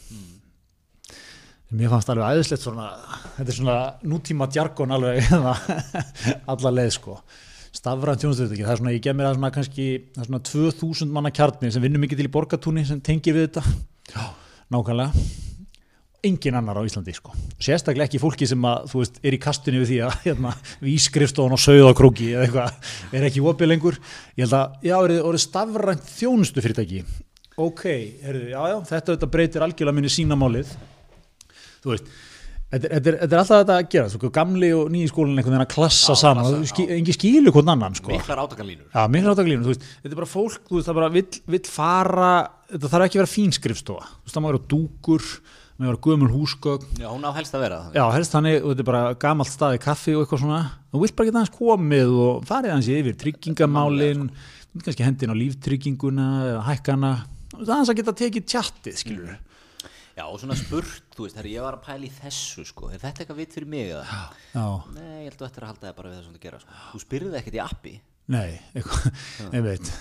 Mér fannst alveg æðislegt svona, þetta er svona nútíma djargon alveg hérna, alla leið sko. Stafrænt þjónustöðutöki, það er svona, ég gef mér það svona kannski, það er svona 2000 manna kjarni sem vinnur mikið til í borgatúni sem tengir við þetta. Já. Nákvæmlega. Engin annar á Íslandi sko. Sérstaklega ekki fólki sem að, þú veist, er í kastunni við því að hérna, vískrifstofan og sauðakróki eða eitthvað, er ekki opið lengur. Ég held að, já, er stafrænt þjónustu fyrirtæki. Ok, heyrðu, já, já, þetta, þetta breytir algjörlega minni sínamálið þú veist Þetta er, er, alltaf þetta að gera, sko, gamli og nýji skólinn einhvern veginn að klassa Já, saman klassa, skil, engi skilu hvern annan sko. Miklar átakalínur. Já, miklar átaklínu, þú veist, þetta er bara fólk, þú veist, það bara vill, vill fara, þetta þarf ekki að vera fín skrifstofa, þú veist, það má vera dúkur, það má vera gömul húsgögn, Já, hún á helst að vera það. Já, helst þannig, þetta er bara gamalt staði kaffi og eitthvað svona, þú vilt bara geta hans komið og farið hans yfir tryggingamálin, þú vilt kannski hendin á líftrygginguna eða hækkana, það er hans að geta tekið tjattið, skilur við. Já, og svona spurt, þú veist, herri, ég var að pæla í þessu sko, er þetta eitthvað vitt fyrir mig eða? Já, Nei, ég held að þetta er að halda það bara við það sem þú gera sko. Þú spyrði ekkert í appi nei, eitthvað, ég veit,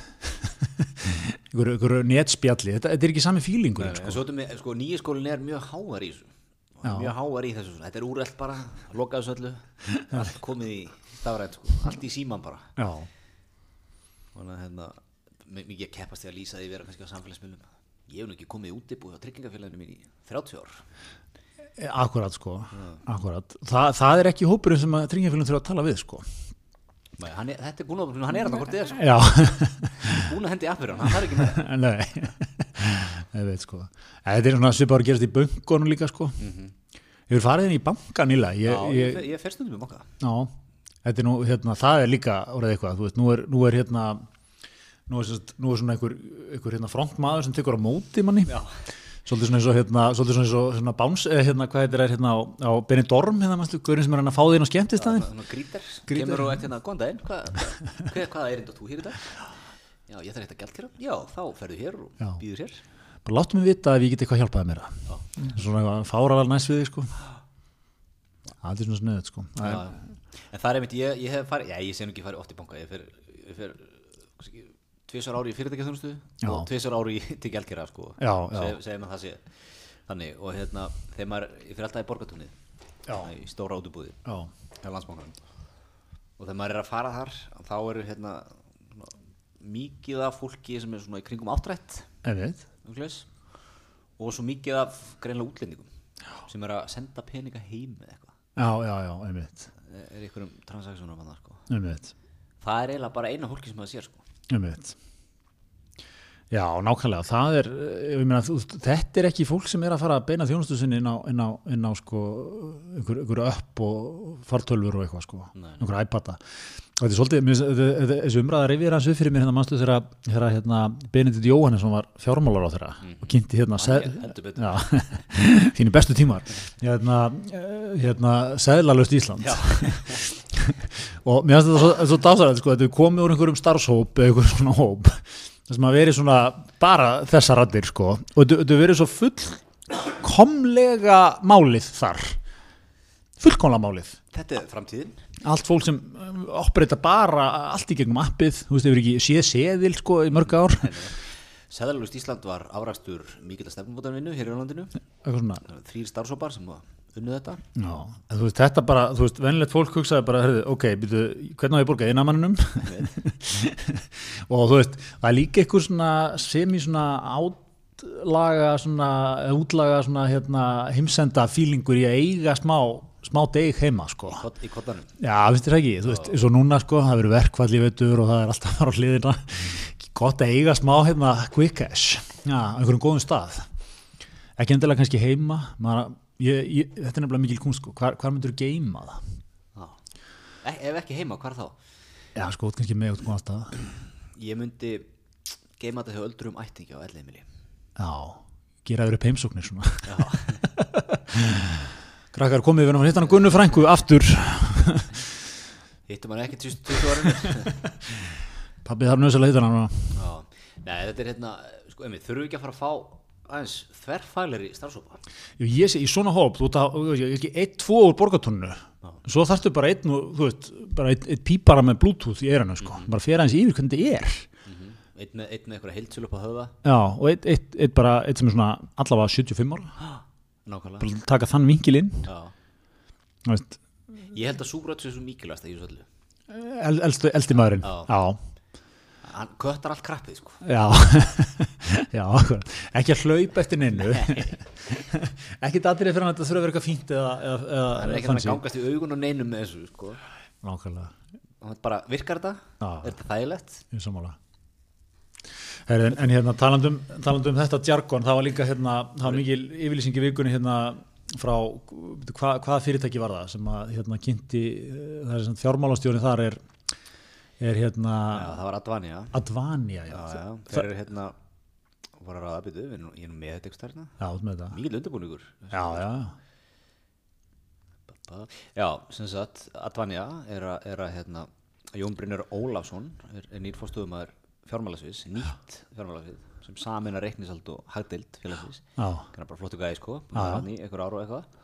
einhverju netspjalli, þetta, þetta er ekki sami fílingur, En sko. svo þetta með, sko, nýja skólinn er mjög háar í þessu Já. Mjög háar í þessu, svona. þetta er úrelt bara Lokaðu þessu öllu, allt komið í stafrænt, sko, allt í síman bara Já, Þannig að hérna, mi- mikið að keppast því að lýsa því vera kannski á samfélagsmiðlum Ég hef nú ekki komið út í búið á tryggingafélaginu mín í 30 ár. E, akkurat, sko, akkurat. Þa, það er ekki hópurinn sem að tryggingafélum þurfa að tala við, sko. Nei, hann er, þetta er að, hann er hann hvort þið er sko. Já, Búin að hendi appir hann, þarf ekki með nei, ég veit, sko. En Þetta er svona svipar að gerast í böngunum líka, sko. Ég vil farið inn í banka nýla, Já, ég, ég, ég, fer stundum um okkar Já, þetta er nú, hérna, það er líka orðið eitthvað, þú veist, nú er, nú er hérna nú er, nú er svona einhver, einhver hérna frontmaður sem tekur á móti manni. Já. svolítið svona eins og hérna, svolítið svona eins og hérna báns, eða hérna, hvað þetta er hérna á, á Benidorm, hérna, mannstu, gaurinn sem er hann að fá þín á skemmtistæðin Svona grítar, Grítar. kemur og eftir hérna, góðan daginn, hvað, hver, hvaða erind átt þú hér í dag? Já, ég þarf eitthvað gælt hér. Já, þá ferðu hér og Já. býður hér. Bara láttu mig vita ef ég get eitthvað hjálpaði mér svona eitthvað fáralega næst við þig, sko. Það er svona snöðut sko. Það er- Já, En það er einmitt, ég, ég hef farið, já, ég sé nú ekki farið oft í banka Ég fer, ég fer tvisar ári í fyrirtækjaþjónustu og tvisar ári í, til gælkera, sko. Segjum að það sé Þannig, og hérna, þegar maður, fer alltaf í borgatúnið Já. Í stóra átubúði já, hjá landsbankanum. Og þegar maður er að fara þar þá eru hérna mikið af fólki sem er svona í kringum áttrætt og svo mikið af greinlega útlendingum sem er að senda peninga heim eða eitthvað. Já, já, já, einmitt. Er einhverjum transaktsjónum að það sko. Einmitt, það er eiginlega bara eina fólki sem það sér sko einmitt. Já, nákvæmlega, það er, eh, meina, þetta er ekki fólk sem er að fara að beina þjónustu sinni inn á, inn á, inn á sko, einhver, einhver upp og fartölfur og eitthvað, sko, Nei. einhver iPada. Og þetta er svolítið, mér finnst- þetta- þetta- þessi umræða reyfir hans upp fyrir mér hérna mannstu þegar, þegar hérna, Benedikt Jóhannesson var fjármálar á þeirra og kynnti hérna, þínu bestu tímar, hérna, eh, hérna, seðlalust Ísland. Og mér finnst þetta svo, svo dásarætt sko, þetta er komið úr einhverjum starfshóp eða einhverjum svona hóp sem að veri svona bara þessa raddir sko. Og þetta verið svo fullkomlega málið þar. Fullkomlega málið. Þetta er framtíðin. allt fólk sem um, opbreyta bara allt í gegnum appið, þú veist, hefur ekki séð seðil sko í mörg ár. Sæðalust Ísland var afrakstur mikilvægt stefnumótanvinnu hér í landinu. eitthvað svona. Þrýr starfsópar sem unnu þetta. Já, en þú veist, þetta bara, þú veist, venilegt fólk hugsaði bara, herrðu, ok, býtu, hvernig á ég að borga einamanninum? og þú veist, það er líka eitthvað svona sem í svona átlaga svona, útlaga svona hérna, heimsenda fílingur í að eiga smá, smá deg heima, sko. Í kottanum. Já, finnst þér ekki, þú veist, eins og núna, sko, það verður verkfall í veitur og það er alltaf bara á hliðina. Gott að eiga smá, hérna, quick cash, já, einhverjum góðum stað. Ekki endilega kannski heima, maður, ég, ég, þetta er nefnilega mikil kunst, sko, hvar, hvar myndur þú geima það? Já. E ef ekki heima, hvar þá? Já, sko, ert kannski með út góðan stað. Ég myndi geima þetta hjá öldrum ættingi á elleimili. Já, gera þér upp heimsóknir svona. Krakkar, komið við náttúrulega hitt hann Gunnu Frænku aftur. Hittum hann ekki 20 ára. Pabbi þarf nöðslega hitt hann hana. Já. Nei, þetta er hérna, sko, emi, þurfum við ekki að fara að fá aðeins þverfæleri starfsópa? Ég sé í svona hóp, þú veist, ekki, eitt, tvo úr borgatónnu. Svo þarftu bara einn, þú veist, bara einn, einn pípara með bluetooth í eiranu, sko. Bara fyrir aðeins yfir hvernig þetta er. Eitt með, eitt með eitthvað heildsölu upp á höfða. Já, og eitt, eitt, eitt bara, eitt sem er svona allavega 75 ára. Nákvæmlega. Bara taka þann vinkil inn, Já. þú veist, Ég held að súbröð sé svo mikilvægast að ég svo öllu. el, elstu, elsti maðurinn. Já. Já. Hann köttar allt krappið, sko. Já, já. Ekki að hlaupa eftir neinu. ekki datrið fyrir hann að þetta þurfa að vera eitthvað fínt eða, eða, eða Hann er ekki að gangast í augun og neinum með þessu, sko. Nákvæmlega, virkar þetta? Já. Er þetta þægilegt? sammála. Heri, en, en hérna talandum, talandum um þetta jargon, það var líka hérna, það var mikil yfirlýsing í vikunni hérna frá, hva, hvaða fyrirtæki var það sem að hérna kynnti, eh, það er sem fjármálastjóri þar er, er hérna Já, það var Advania. Advania, já, Já, já. Þeir eru hérna, voru að ráða byttu, ég er nú með þetta með þetta. Mikið undirbúningur. Já, já, Já, sem sagt, Advania er að, er að hérna, Jón Brynjar Ólafsson er, er nýr fórstofumæður fjármálasviðs, nýtt fjármálasvið sem samina reiknisald og hagdild félagsviðs. já, Kannar bara flottu gæði sko, einhver ára og eitthvað.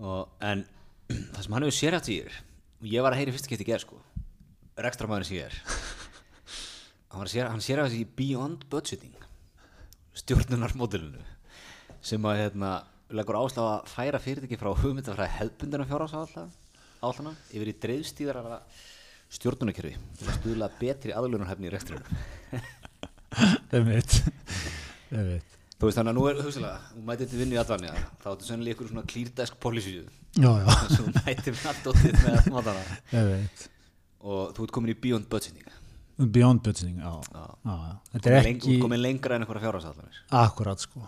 Og, en það sem hann hefur sérhætt í ég var að heyri fyrst ekki eftir gerð sko, ég er, hann, að sér, hann sérhætt í Beyond Budgeting, stjórnunarmódulinu, sem að hérna, leggur áslá að færa fyrirtæki frá hugmyndafræði hefbundina fjárhásáallana yfir í dreifstíðara stjórnunarkerfi til að stuðla betri aðlunarhefni í rekstrinum. það veit, það veit. Þú veist þannig að nú er hugsalega, þú mætið til vinnu í Advanja, þá áttu sennilega ykkur svona cleardesk policy Já, já, þú mætið með allt óttið með mátana það veit. Og þú ert komin í beyond budgeting Beyond budgeting. Já. já, já. Þetta er ekki komin lengra en einhverja fjárhásáallanir akkurat sko.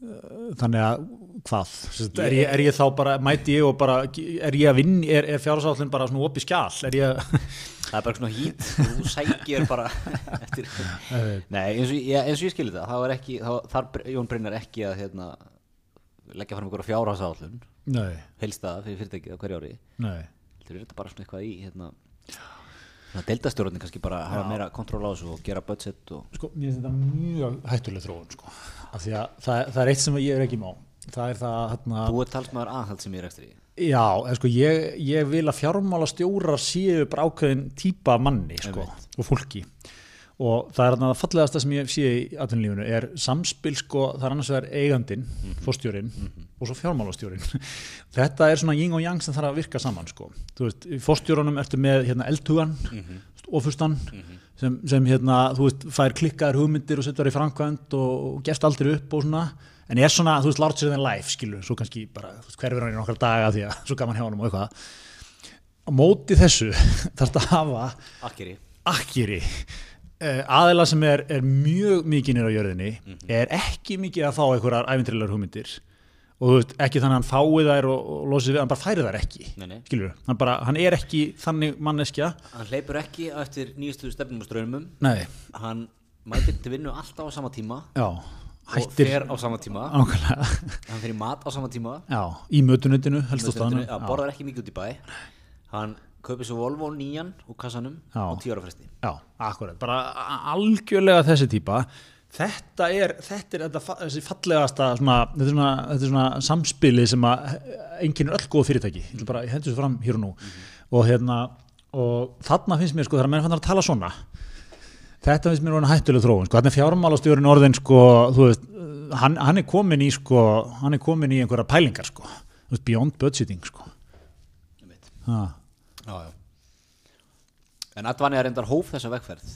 Uh, Þannig að hvað? Sest, er, ég, er ég þá bara, mæti ég og bara, er ég að vinn, er, er fjárhásállin bara svona opið skjál? Er ég að, Það er bara svona hít, þú sækir bara eftir Það veit. Nei, eins og, ég, eins og ég skilir það, þá er ekki, þá, þar Jón Brynjar ekki að hérna, leggja fram einhverja fjárhásáallun nei, heilstaða fyrir fyrirtækið á hverju ári nei. Þetta er bara svona eitthvað í hérna, deildastjórnir kannski bara hafa meira kontról á þessu og gera budget og Sko, mér finnst þetta mjög hættuleg þróun, sko. Af því að það, það er eitt sem ég er ekki má. Það er það, hérna, Þú er talsmaður aðhald sem ég er ekstra í já, en sko, ég, ég vil að fjármála stjórar séu bara ákveðin típa manni, sko, og fólki. Og það er þarna það fallegasta sem ég sé í atvinnulífinu er samspil, sko, það er annars vegar eigandinn, fórstjórin og svo fjármálastjórin. Þetta er svona ying og yang sem þarf að virka saman, sko. Fórstjórunum ertu með hérna eldhugan, ofustan, sem, sem hérna, þú veist, fær klikkaðar hugmyndir og setur þær í framkvæmt og, og gerst aldrei upp og svona, en er svona, þú veist, larger than life, skilur, svo kannski bara, hverfur hann í nokkar daga því að svo gaman hjá honum og eitthvað. Á móti þessu þarfst að hafa Akkeri uh, aðila sem er, er mjög mikið nýra á jörðinni Mhm. er ekki mikið að fá einhverjar æfintrilegar hugmyndir. Og þú veist, ekki þannig að hann fái þær og, og losið við, hann bara færi þær ekki Nei, nei. skilur, hann bara, hann er ekki þannig manneskja, Hann hleypur ekki eftir nýjastu stefnum og strömmum Hann mætir til vinnu alltaf á sama tíma. Já og hættir, fer á sama tíma. Ákvæmlega Hann fer í mat á sama tíma. Já, í mötunutinu, helst á staðinu að borðar ekki mikið út í bæ. Hann kaupir svo Volvo nýjan úr kassanum Já. á tíu ára fresti. Já, akkurat, bara algjörlega þessi típa. Þetta er, þetta er þetta, fa- þessi fallegasta svona, þetta, er svona, þetta er svona samspili sem að enginn er öll góð fyrirtæki. Ég bara, ég hendur þessu fram hér og nú. Og hérna, og þarna finnst mér sko, þegar menn fannar að tala svona þetta finnst mér orðin hættuleg þróun sko, þarna er fjármálastjórinn orðin sko, þú veist, hann, hann er komin í sko, hann er komin í einhverja pælingar sko, þú veist, beyond budgeting sko. Ha. Já, já. En Advani er reyndar hóf þessa vegferð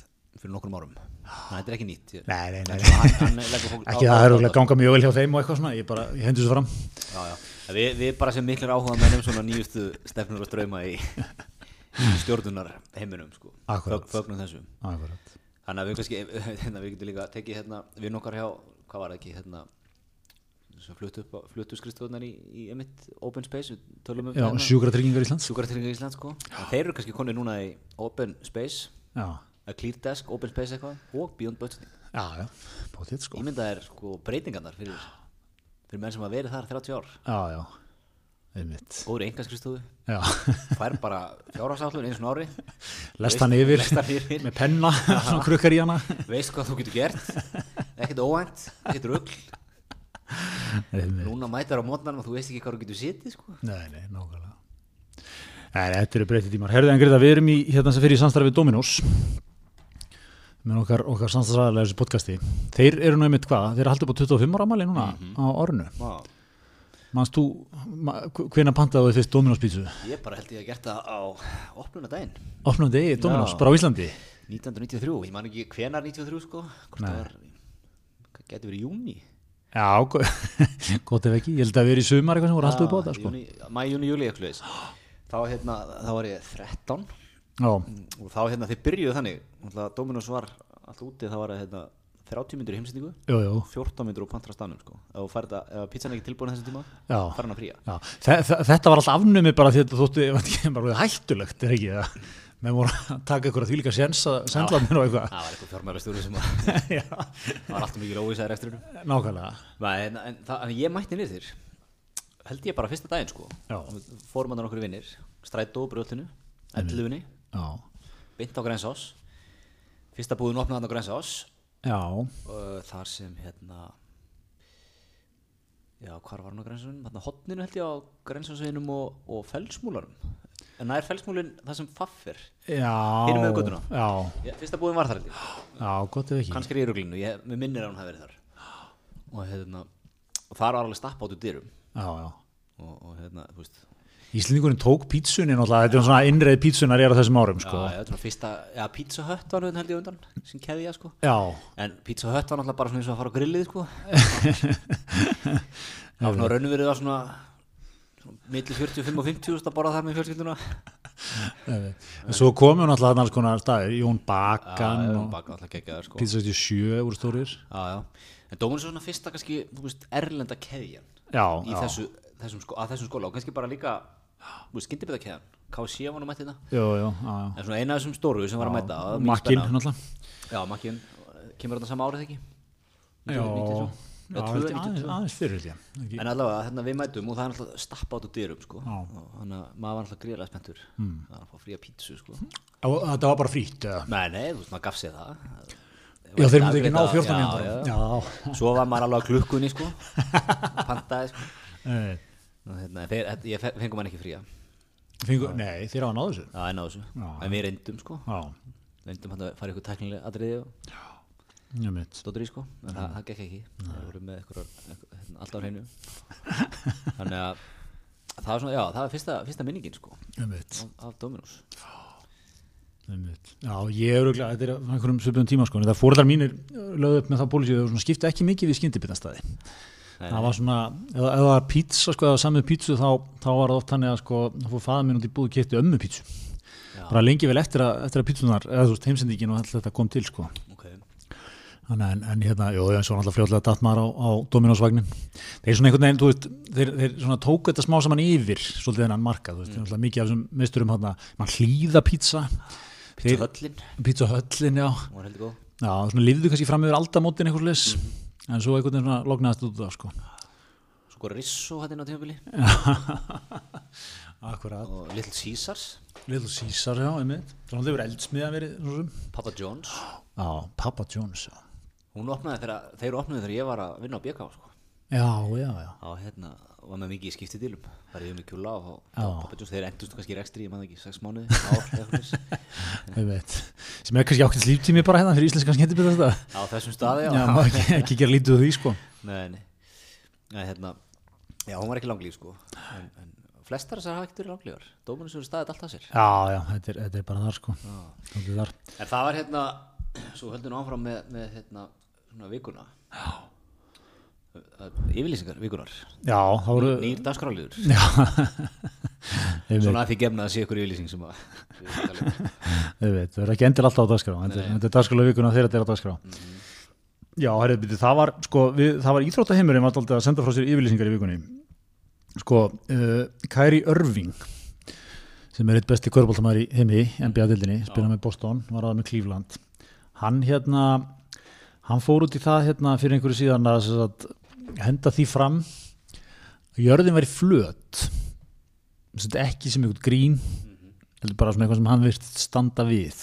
fyrir nokkrum árum. Þannig að þetta er ekki nýtt. Ég- Nei, nei, nei, hann, hann ekki það er að ganga mjög vel hjá þeim og eitthvað svona, ég bara, ég hendur þessu fram. Já, já. En Við, bara sem miklir áhuga mennum svona nýjustu stefnur og ströma í, í stjórnunar heiminum sko. Fögnum þessu. Akkurat. Þannig að við hérna, við getum líka tekið hérna, við nokkar hjá, hvað var það ekki, hérna, fluttu skrifstofunar í, í emitt Open Space, við tölum um Já, sjúkratryggingar Íslands. sjúkratryggingar Ísland, sko. Þeir eru kannski konið núna í Open Space, að Clear Desk, Open Space eitthvað, og Beyond Budgeting. já, já, bótið sko. Ímyndað er, sko, breytingarnar fyrir, fyrir menn sem hafa verið þar 30 ár. Já, já, Góður enga skrifstofu, Já, fær bara fjárhásállun einu svona ári, lest hann yfir með penna, svona krukkar í hana. Veist hvað þú getur gert, ekkert óvænt, ekkert rugl. Núna mætar á mótnarn og þú veist ekki hvað þú getur setið, sko. Nei, nei, nákvæmlega. Nei, þetta eru breytið tímar. Herðið en Greta, við erum í hérna sem fyrir í samstarfi við Dominos með okkar, okkar samstarfsræðilega þessu podcasti. Þeir eru nú einmitt hvað, þeir eru haldið á 25 ára amali núna á ornu Vá. Manst þú, ma, hvenær pantaðu þið fyrst Dominos pítsu? Ég bara held ég að gert það á opnunadaginn Dominos, Já. bara á Íslandi? 1993, ég man ekki hvenar 93 sko getur verið í júni Já, go- gott ef ekki. Ég held að við erum í sumar eitthvað sem voru haldið upp á þetta sko. júni, mæ, júni, júli eitthvað leis þá hérna, þá var ég 13 Já, og þá hérna þið byrjuðu þannig. Dominos var alltaf úti þá var það hérna 30 myndur í heimsendingu. Jú, jú. 14 myndur á pantra stanum sko. Ef þú það- pizzan ekki tilbúin þessum tíma Já. fær hann að fría þe þe þetta var alltaf afnumið bara því að þetta þótti ég veit ekki, bara hættulegt, er ekki það með voru að taka ykkur að því líka séns að sendla mér og eitthvað. Það var eitthvað fjármæra sem að það var alltaf mikið óvísaður eftir nákvæmlega. Nei, en, en, það, en ég mætti niður þér. Held ég bara fyrsta daginn sko. Fórum hann okkur vinnir. Strætó brjóðlinu, elluðinni Já, beint á Grensás fyrsta búðin opnaði hann á Grensás já, og þar sem hérna já, hvar var hann á Grensásunum hann á hotninu held ég á Grensásunum og, og felsmúlarum en það er felsmúlin það sem faffir já. Hinum megin götuna? Já, fyrsta búðin var þar held ég. Já, gott ef ekki. Kannski er í ruglinu, ég mér minnir að hún hafi verið þar. Og hérna og þar var alveg stappa át úr dyrum. Já, já. Og, og hérna, þú veist Íslendingurinn tók pítsunni náttúrulega, þetta er svona innreið pítsunar er á þessum árum, sko Já, já, svona fyrsta, já, Hut var held ég undan, sem keðja, sko. Já, En Hut var náttúrulega bara svona eins og að fara á grillið, sko. Það var svona raunverið var svona, svona milli 45 og 50 þúsund að borða þar með fjölskylduna. en svo komum náttúrulega þarna alls konar staðir, Jón Já, Bakan já, og baka alltaf geggjaður, sko. Pizza 67 voru stórir Já, já. En Dóminus er svona fyrsta kannski, þú veist, erlenda keðjan Já, í þessu, þessum, sko, að þessum skóla og kannski bara líka, skyndibita keðjan. KC var nú mætt þetta. já En svona eina af þessum stóru sem var að mæta. það Makkin, náttúrulega Já, Makkin, kemur þetta sama árið ekki? Já, 93. já, Eða tvö, held ég 92. aðeins, fyrir. En allavega, hérna við mætum og það er alltaf stappa át úr dyrum, sko. Þannig að maður var alltaf gríðlega spenntur. Mm. Það var að fá fría pítsu, sko. Þetta var bara eða? Nei, nei, þú veist, maður gaf sér það. Já, þeir myndi ekki ná Afgreitt 14 að- mínútur Já, já. Já, Svo var maður alveg á klukkunni, sko. Og, hérna, þeir, ég fe- fengum hann ekki fría. Fengu, nei, þeir hafa náðu þessu Já, en á þessu. En við reyndum, sko. Já, Reyndum hann að fara ykkur tæknilega atriði og ég stóttur í, sko. En það, það gekk ekki. Það voru með ykkur, hérna, alltaf á hreinu. Þannig að það var svona, já, það var fyrsta, fyrsta minningin, sko. Ég Af, af Dominus. ég Já, ég er auðvitað, þetta er á einhverjum svipum tíma sko en það fóruðar mínir lögðu upp með það pólísið og skipta ekki mikið við skyndibitastæði það var svona, ef ef það var pizza sko, eða samið pítsu þá, þá var það oft þannig að sko, þá fór faða minn út í búð og kipti ömmu pítsu bara lengi vel eftir að, eftir að pítsunar eða þú veist heimsendingin og allt þetta kom til sko. Ok. Þannig en, en hérna, jú, eins og náttúrulega fljóðlega datt maður á, á Dominosvagnin. Þeir svona einhvern veginn, þú veist, þeir, þeir svona tóku þetta smá saman yfir, svolítið þennan markað, þú veist, mm. mikið af þessum misturum hérna, mann hlýða pizza, Pizza höllin, pizza höllin, já, var já, svona lifðu kannski fram yfir aldamótin eitthvað leys, en svo einhvern veginn svona lognaðast út af, sko. Svo Risso hætti inn á tímabili Akkurat. og Little Caesars Little Caesar, já, einmitt. Svona þeir verið eldsmiða verið, svona sem. Papa John's Já, Papa John's, já. hún opnaði þegar, þeir opnaði þegar ég var að vinna á BK sko. Já, já, já. á hérna, var með mikið í skiptidílum það er yfir mig kjúla og John's þeir endust kannski í rekstri, ég maður ekki, 6 mánuði ár, svoleiðis. Einmitt. Sem er kannski ákveðs líftími bara hérna fyrir íslenskan skemmtibita þetta. á þessum staði, já, ekki, ekki gera lítið úr því, sko. Nei, nei. Nei, hérna, já, hún var ekki langlíf sko en, en flestar þessar hafa ekkert verið langlífar Dómunum sem staðið allt að sér Já, já, þetta er, þetta er bara þar, sko. Þar. En það var hérna, svo höldum við áfram með, með hérna, svona vikuna Já Yfirlýsingar vikunar Já, voru Nýr dagskráliður Svona að því gefna að sé ykkur yfirlýsing sem að einmitt, það er ekki endilega alltaf á dagskrá Þetta er- dagskrála vikuna þegar þetta er á dagskrá. Já, herrið, byrju, það var sko, við, það var íþróttaheimurinn að senda frá sér yfirlýsingar í vikunni. Sko, uh, Kæri Örving sem er eitt besti körbóltamæður í heimi NBA-dildinni, spila með Boston var aða með Cleveland. Hann hérna hann fór út í það hérna fyrir einhverju síðan að, henda því fram að jörðin væri flöt. Ekki sem einhvern grín heldur bara svona eitthvað sem hann virt standa við.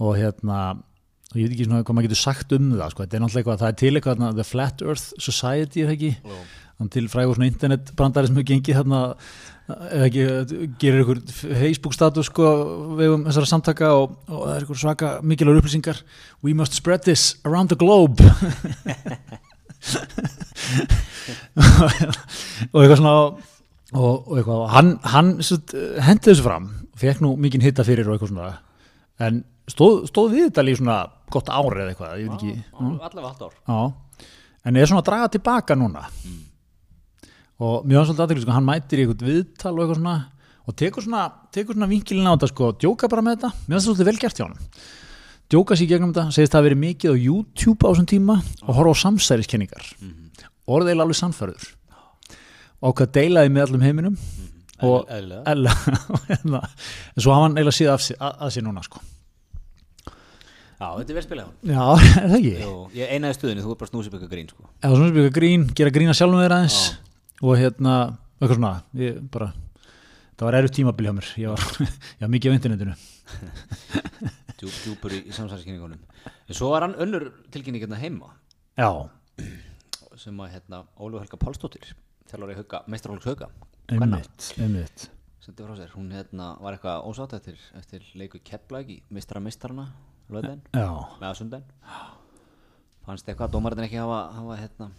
Og hérna og ég veit ekki svona hvað maður getur sagt um það sko. þetta er náttúrulega eitthvað, það er til eitthvað þarna, The Flat Earth Society er ekki? Jú. þannig til frægur svona internetbrandari sem hefur gengið þarna ekki, gerir ykkur Facebook status sko vegum þessara samtaka og, og það er ykkur svaka mikilvægur upplýsingar. We must spread this around the globe og eitthvað svona og, og eitthvað, hann, hann hendi þessu fram fekk nú mikinn hitta fyrir og eitthvað svona en stóð, stóð við þetta líka svona gott árið eða eitthvað, ég veit ekki. Allavega halvt ár. Já, en er svona að draga tilbaka núna? Og mjög svolítið aðeins, sko, hann mætir í eitthvað viðtal og eitthvað svona og tekur svona, tekur svona vinkilin á þetta sko, djóka bara með þetta, það svolítið vel gert hjá hann djóka sér gegnum þetta, segist það að verið mikið á YouTube á þessum tíma og horfa á samsæriskenningar. Og orðið eiginlega alveg sannfærður. Og hvað deilaði með allum heiminum Eðlilega. Ella, og hérna, en svo hafa hann eiginlega síða af sér, að, sér núna sko. Já, þetta er vel spilað Já, er það ekki? Jú, ég einaði stuðinu, þú er bara snúsið bygga grín sko. Svona sem bygga grín, gera grína sjálfum þeir aðeins og hérna, eitthvað svona ég bara, það var erut tímabil hjá mér. Ég var, ég var mikið á internetinu Djúp, Djúpur í, í samsæðiskenningunum En svo var hann önnur tilkynning hérna heima. Já, sem að hérna Ólfu Helga Pálsdóttir þjálfari hauka, meistarhólugs hauka kvenna, einmitt, einmitt. Sendi frá sér, hún hérna var eitthvað ósátt eftir, eftir leiku Keflag í meistara meistarana löðin, já, með að sundan fannst eitthvað að dómarinn ekki hafa, hafa hérna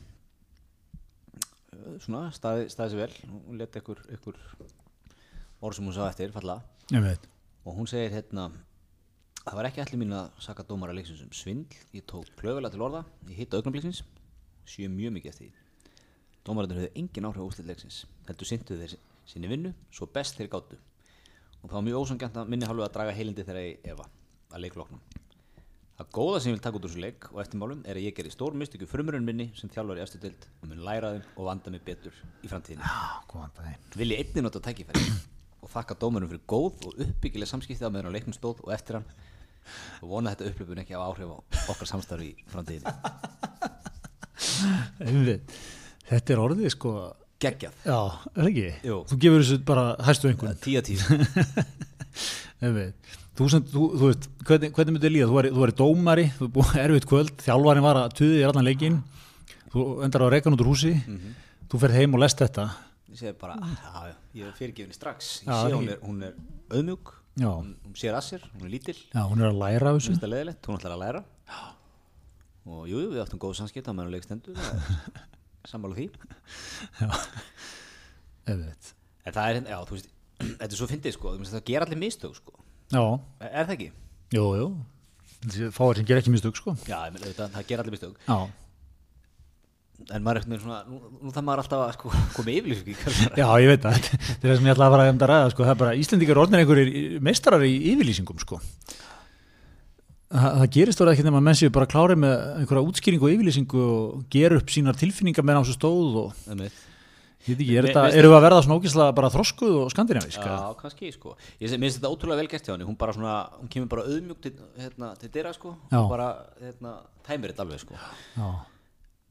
uh, svona, staði, staði sér vel? Hún leti ykkur, ykkur orð sem hún sá eftir, falla. Og hún segir hérna það var ekki allir mín að saka dómara leiksins um svindl, ég tók klöfulega til orða ég hitta augnableiksins, sjö mjög mikið eftir því. Dómararnir höfðu engin áhrif á úslit leiksins, heldur syndu þeir sinni vinnu, svo best þeir gátu. Og það var mjög ósangjant að minni hálfu að draga heilindi þegar ég efa að leikloknum það góða sem ég vil taka út úr þessu leik og eftirmálum er að ég gerði stór mistöku frumurinn minni sem þjálfar í eftir dild og mun læra þeim og vanda mig betur í framtíðinni. Vil ég einnig nota tækifæri og þakka dómurum fyrir góð og uppbyggileg samskipti á meðan á leiknum stóð og eftir hann og vona þetta upplöpun ekki á áhrif á okkar samstarfi í framtíðinni. Þetta er orðið sko geggjað, já, er ekki? Jú. þú gefur þessu bara hæstu einhvern tíu að tíu. Þú, sem, þú, þú veist, hvernig, hvernig myndið líða? Þú væri, þú væri dómari, þú er búið erfitt kvöld, þjálfarin var að tuði í allan leikinn, þú endar á reyka út úr húsi, þú ferð heim og lest þetta. ég segi bara, já, já, ég er fyrirgefinni strax. Ég Já, sé hún er, hún er auðmjúk Já, hún, sér að sér, hún er lítil já hún er að læra hún þessu. það hún ætlar að læra og jú, jú, við áttum góð samskipt á meðan á leikstendu sammála því Einmitt. en það er, já, þú veist þetta er svo fyndið, sko, veist, það ger allir mistök, sko Já, er, er það ekki? jú, jú. Fáir sem ger ekki mistök, sko. Já, auðvitað, það ger allir mistök Já, en maður er eitthvað svona, nú, nú það maður alltaf að sko, koma yfirlýsing í kjölfara. Já, ég veit það, þetta er það sem ég að fara að ræða sko, það er bara Íslendingar orðnir einhverjir meistarar í yfirlýsingum sko. það, það gerist orðið ekki nema að menn séu bara klárið með einhverja útskýringu og yfirlýsingu og gera upp sínar tilfinningar með náttúrulega stóð og ég veit ekki, er þetta, eru við að verða svona ógislega bara þroskuð og skandinavísk Já, kannski, sko. Ég finnst þetta ótrúlega vel gert hjá henni, hún bara svona, hún kemur bara auðmjúkt til, hérna, til dyra, sko, Já. og bara, hérna, tæmir þetta alveg, sko. Já.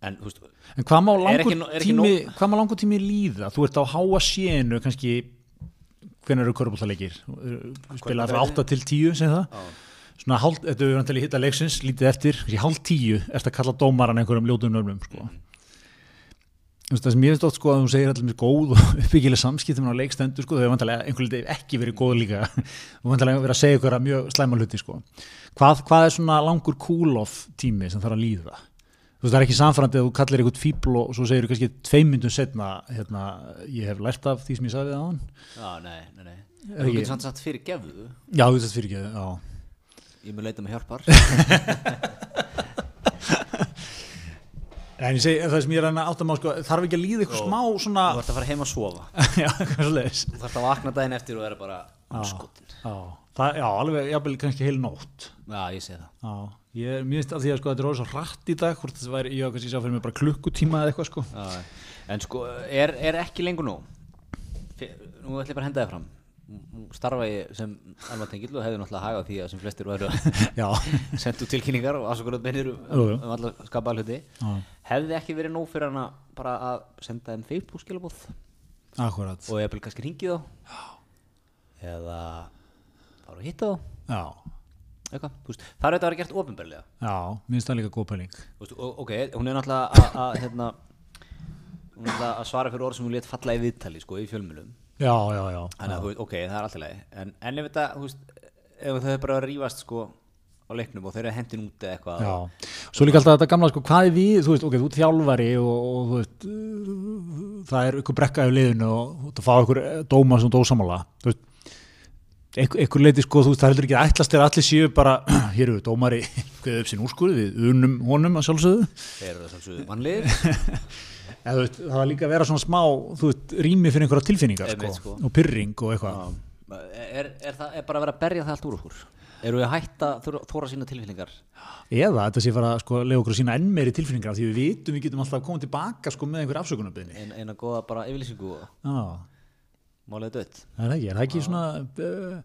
En, þú veist, En hvað má langur, ekki tími, hvað má langur tími líða? Þú ert á háa sénu kannski, hvernig eru körbúllaleikir? Spila frá 8 til 10, segir það? á, Svona hálf, þetta er vantilega hitta leiksins, lítið eftir, hálf 10, ertu að kalla dómaran einhverjum ljótum nöfnum, sko. Þú veist, það sem ég veist oft sko að þú segir allir mér góð og uppbyggileg samskiptum á leikstendur sko, þau hefur vantilega einhvern veginn ekki verið góð líka og vantilega verið að segja ykkur að mjög slæma hluti sko. Hvað, hvað er svona langur cool-off tími sem þarf að líða? Þú veist, það er ekki samfærandi að þú kallir eitthvað fíbl og svo segir þú kannski tveim myndum setna, hérna, ég hef lært af því sem ég sagði það á hann. já, nei, nei, nei. Þú getur samt satt fyrir gefðu, Já, þú veist þetta fyrir ekki, já. ég mun leita með hjálpar. En ég segi, það sem ég er að átta má, sko, þarf ekki að líða eitthvað smá svona, Þú ert að fara heim að sofa. já, hvað svo leiðis. Þú þarft að vakna daginn eftir og er bara anskotin. Já, alveg, jafnvel kannski heil nótt. Já, ég sé það. Já, ég er mjög að því að sko þetta er orðið svo hratt í dag hvort þetta væri, ég kannski sá fyrir mig bara klukkutíma eða eitthvað sko. Já, en sko, er, er ekki lengur nú? Nú ætlum ég bara að henda þið fram. Nú starfa ég sem alvartengill og hefði náttúrulega hagað því að sem flestir væru að Já, út tilkynningar og afsökunar beinir um, um alla skapaða hluti. já, Hefði ekki verið nóg fyrir hana bara að senda þeim Facebook skilabóð akkurat. Og ég vil kannski ringi þá? Eða fara að hitta þá? Já, eitthvað, það er þetta að vera gert ofinberlega já, minnst það líka góð pæling. Ok, hún er náttúrulega að, hérna, hún er náttúrulega að svara fyrir orð sem hún létt falla í viðtali sko, í fjölmjölum Já, já, já, þannig að ok, það er alltaf leið en, en ef þetta, þú veist, ef þau er bara að rífast sko á leiknum og þau eru hendin út eða eitthvað. Já. Svo líka alltaf þetta gamla sko, hvað er við, þú veist, ok, þú ert þjálfari og, og þú veist það er ykkur brekka í liðinu og þú fá ykkur eh, dóma sem dósamála þú veist Ekkur leiti sko, þú veist, það heldur ekki að ætlast er allir séu bara, hér eru við dómari hvað upp sín úrskurði, við unum honum að sjálfsögðu. Þeir eru að mannlið eða þú veist, það var líka að vera svona smá þú veist, rými fyrir einhverja tilfinningar sko, sko. og pyrring og eitthvað. Er, er það er bara að vera að berja það allt úr okkur? Eru við að hætta þóra sína tilfinningar? Eða þetta sé fara sko, að lega okkur sína enn meiri tilfinningar af því við vitum við getum alltaf komið tilbaka sko, með einhver afsökunarbyðni en, að málega dött. Það er ekki, er það ekki svona uh,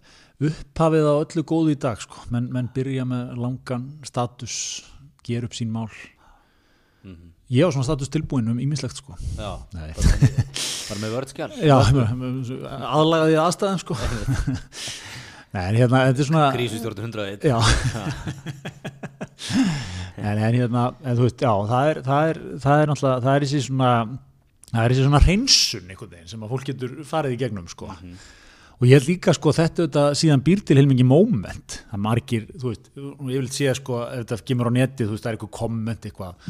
upphafið á öllu góðu í dag sko, menn, menn byrja með langan status, ger upp sín mál. Mhm. ég á svona status tilbúin um ímislegt sko. Já, bara með vörðskjál Já, aðlagaði aðstæðum sko. Nei, en hérna, þetta er svona krísustjórn 101 Já. En hérna, en þú veist, já, það er það er, það er náttúrulega, það er þessi svona það er þessi svona hreinsun einhvern veginn sem að fólk getur farið í gegnum sko. Og ég held líka sko þetta, þetta síðan býr til heilmingi moment. Það margir, þú veist, ég vil sé sko ef þetta kemur á netið, þú veist, það er eitthvað komment eitthvað,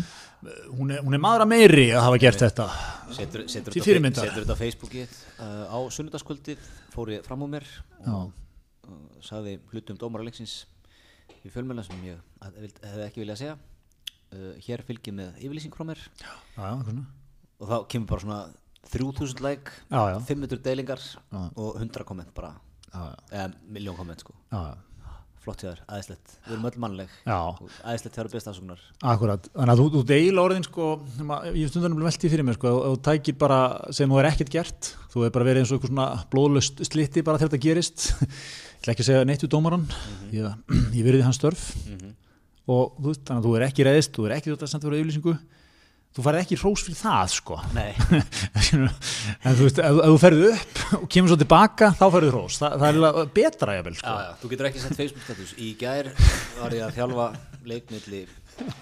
hún er, hún er maður að meiri að hafa gert þetta. Setur, setur, Til þetta, fyrirmyndar. setur þetta á Facebookið uh, á sunnudagskvöldið fór ég fram á mér og uh, sagði hlutum dómaralegsins í fjölmjöla sem ég hef- ekki viljað segja. Uh, hér fylgir með yfirlýsing frá mér. Já, já. Og þá kemur bara svona 3000 like, já, já, 500 deilingar og 100 komment bara. Eða miljón komment sko. Flott hjá þér, aðeinslegt, við erum öll mannleg. Aðeinslegt þér besta afsökunar. Akkurat, þannig að þú, þú deil orðin sko, ég stundan velti fyrir mér sko, og þú tækir bara sem þú er ekkert gert þú er bara verið eins og eitthvað svona blóðlöst slitti bara þegar þetta gerist. Ég ætla ekki að segja neitt við dómaran ég, ég verið hans störf. Og þú þannig að þú er ekki reyðist þú er ekki þetta sendt fyrir auðlýsingu þú farið ekki hrós fyrir það sko. En þú veist, ef, ef þú ferðu upp og kemur svo tilbaka, þá ferðu hrós. Þa, það er betra ég vel já, sko já, þú getur ekki sett Facebook status. Í gær var ég að þjálfa leikmiðli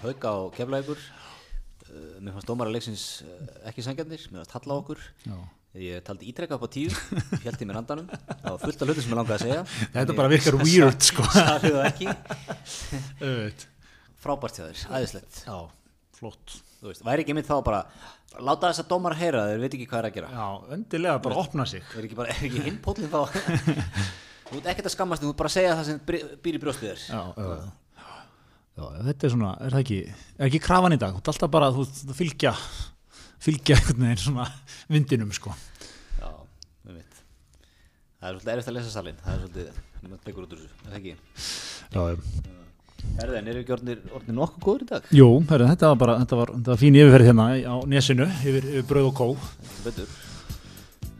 hauka og keflækur uh, mér fannst dómara leiksins uh, ekki sangjarnir, mér fannst halla okkur. Já. ég taldi ítrekka upp á tíu í mér andanum, það var fullt af hlutum sem ég langaði að segja. Þetta bara virkar weird sko. það ekki. Auðvitað. frábært hjá þér, æðislegt. Já, flott. Þú veist, væri ekki mitt þá bara láta þess að dómar heyra, þeir veit ekki hvað er að gera. Já, öndilega bara opna sig. er ekki, bara, er ekki hinn pótlinn þá? Þú ert ekkert að skammast þú ert bara að segja það sem býr í brjóstið þér. Já, já. Já, þetta er svona, er það ekki, er ekki krafan í dag, þú ert alltaf bara, þú veist, að fylgja, fylgja einhvern veginn svona vindinum, sko. Já, við veit Það er svolítið erfitt að lesa salin Það er svolítið, tekur út úr þessu, er það ekki? Já, já. Erðin, eru ekki orðnir nokkuð góður í dag? Jú, herri, þetta var bara, þetta var, þetta var fín yfirferð hérna á nesinu, yfir, yfir brauð og kó. Þetta betur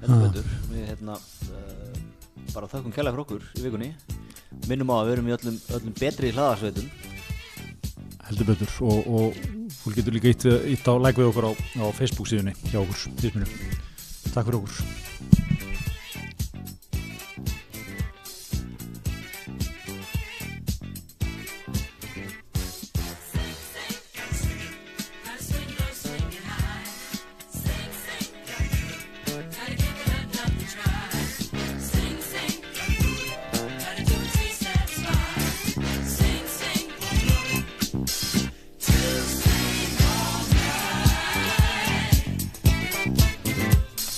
Þetta betur Við hérna uh, bara þökkum kjærlega fyrir okkur í vikunni Minnum á að við erum í öllum, öllum betri hlaðarsveitum heldur betur og, og fólk getur líka ítt, á like við okkur á, á Facebook síðunni hjá okkur. Takk fyrir okkur.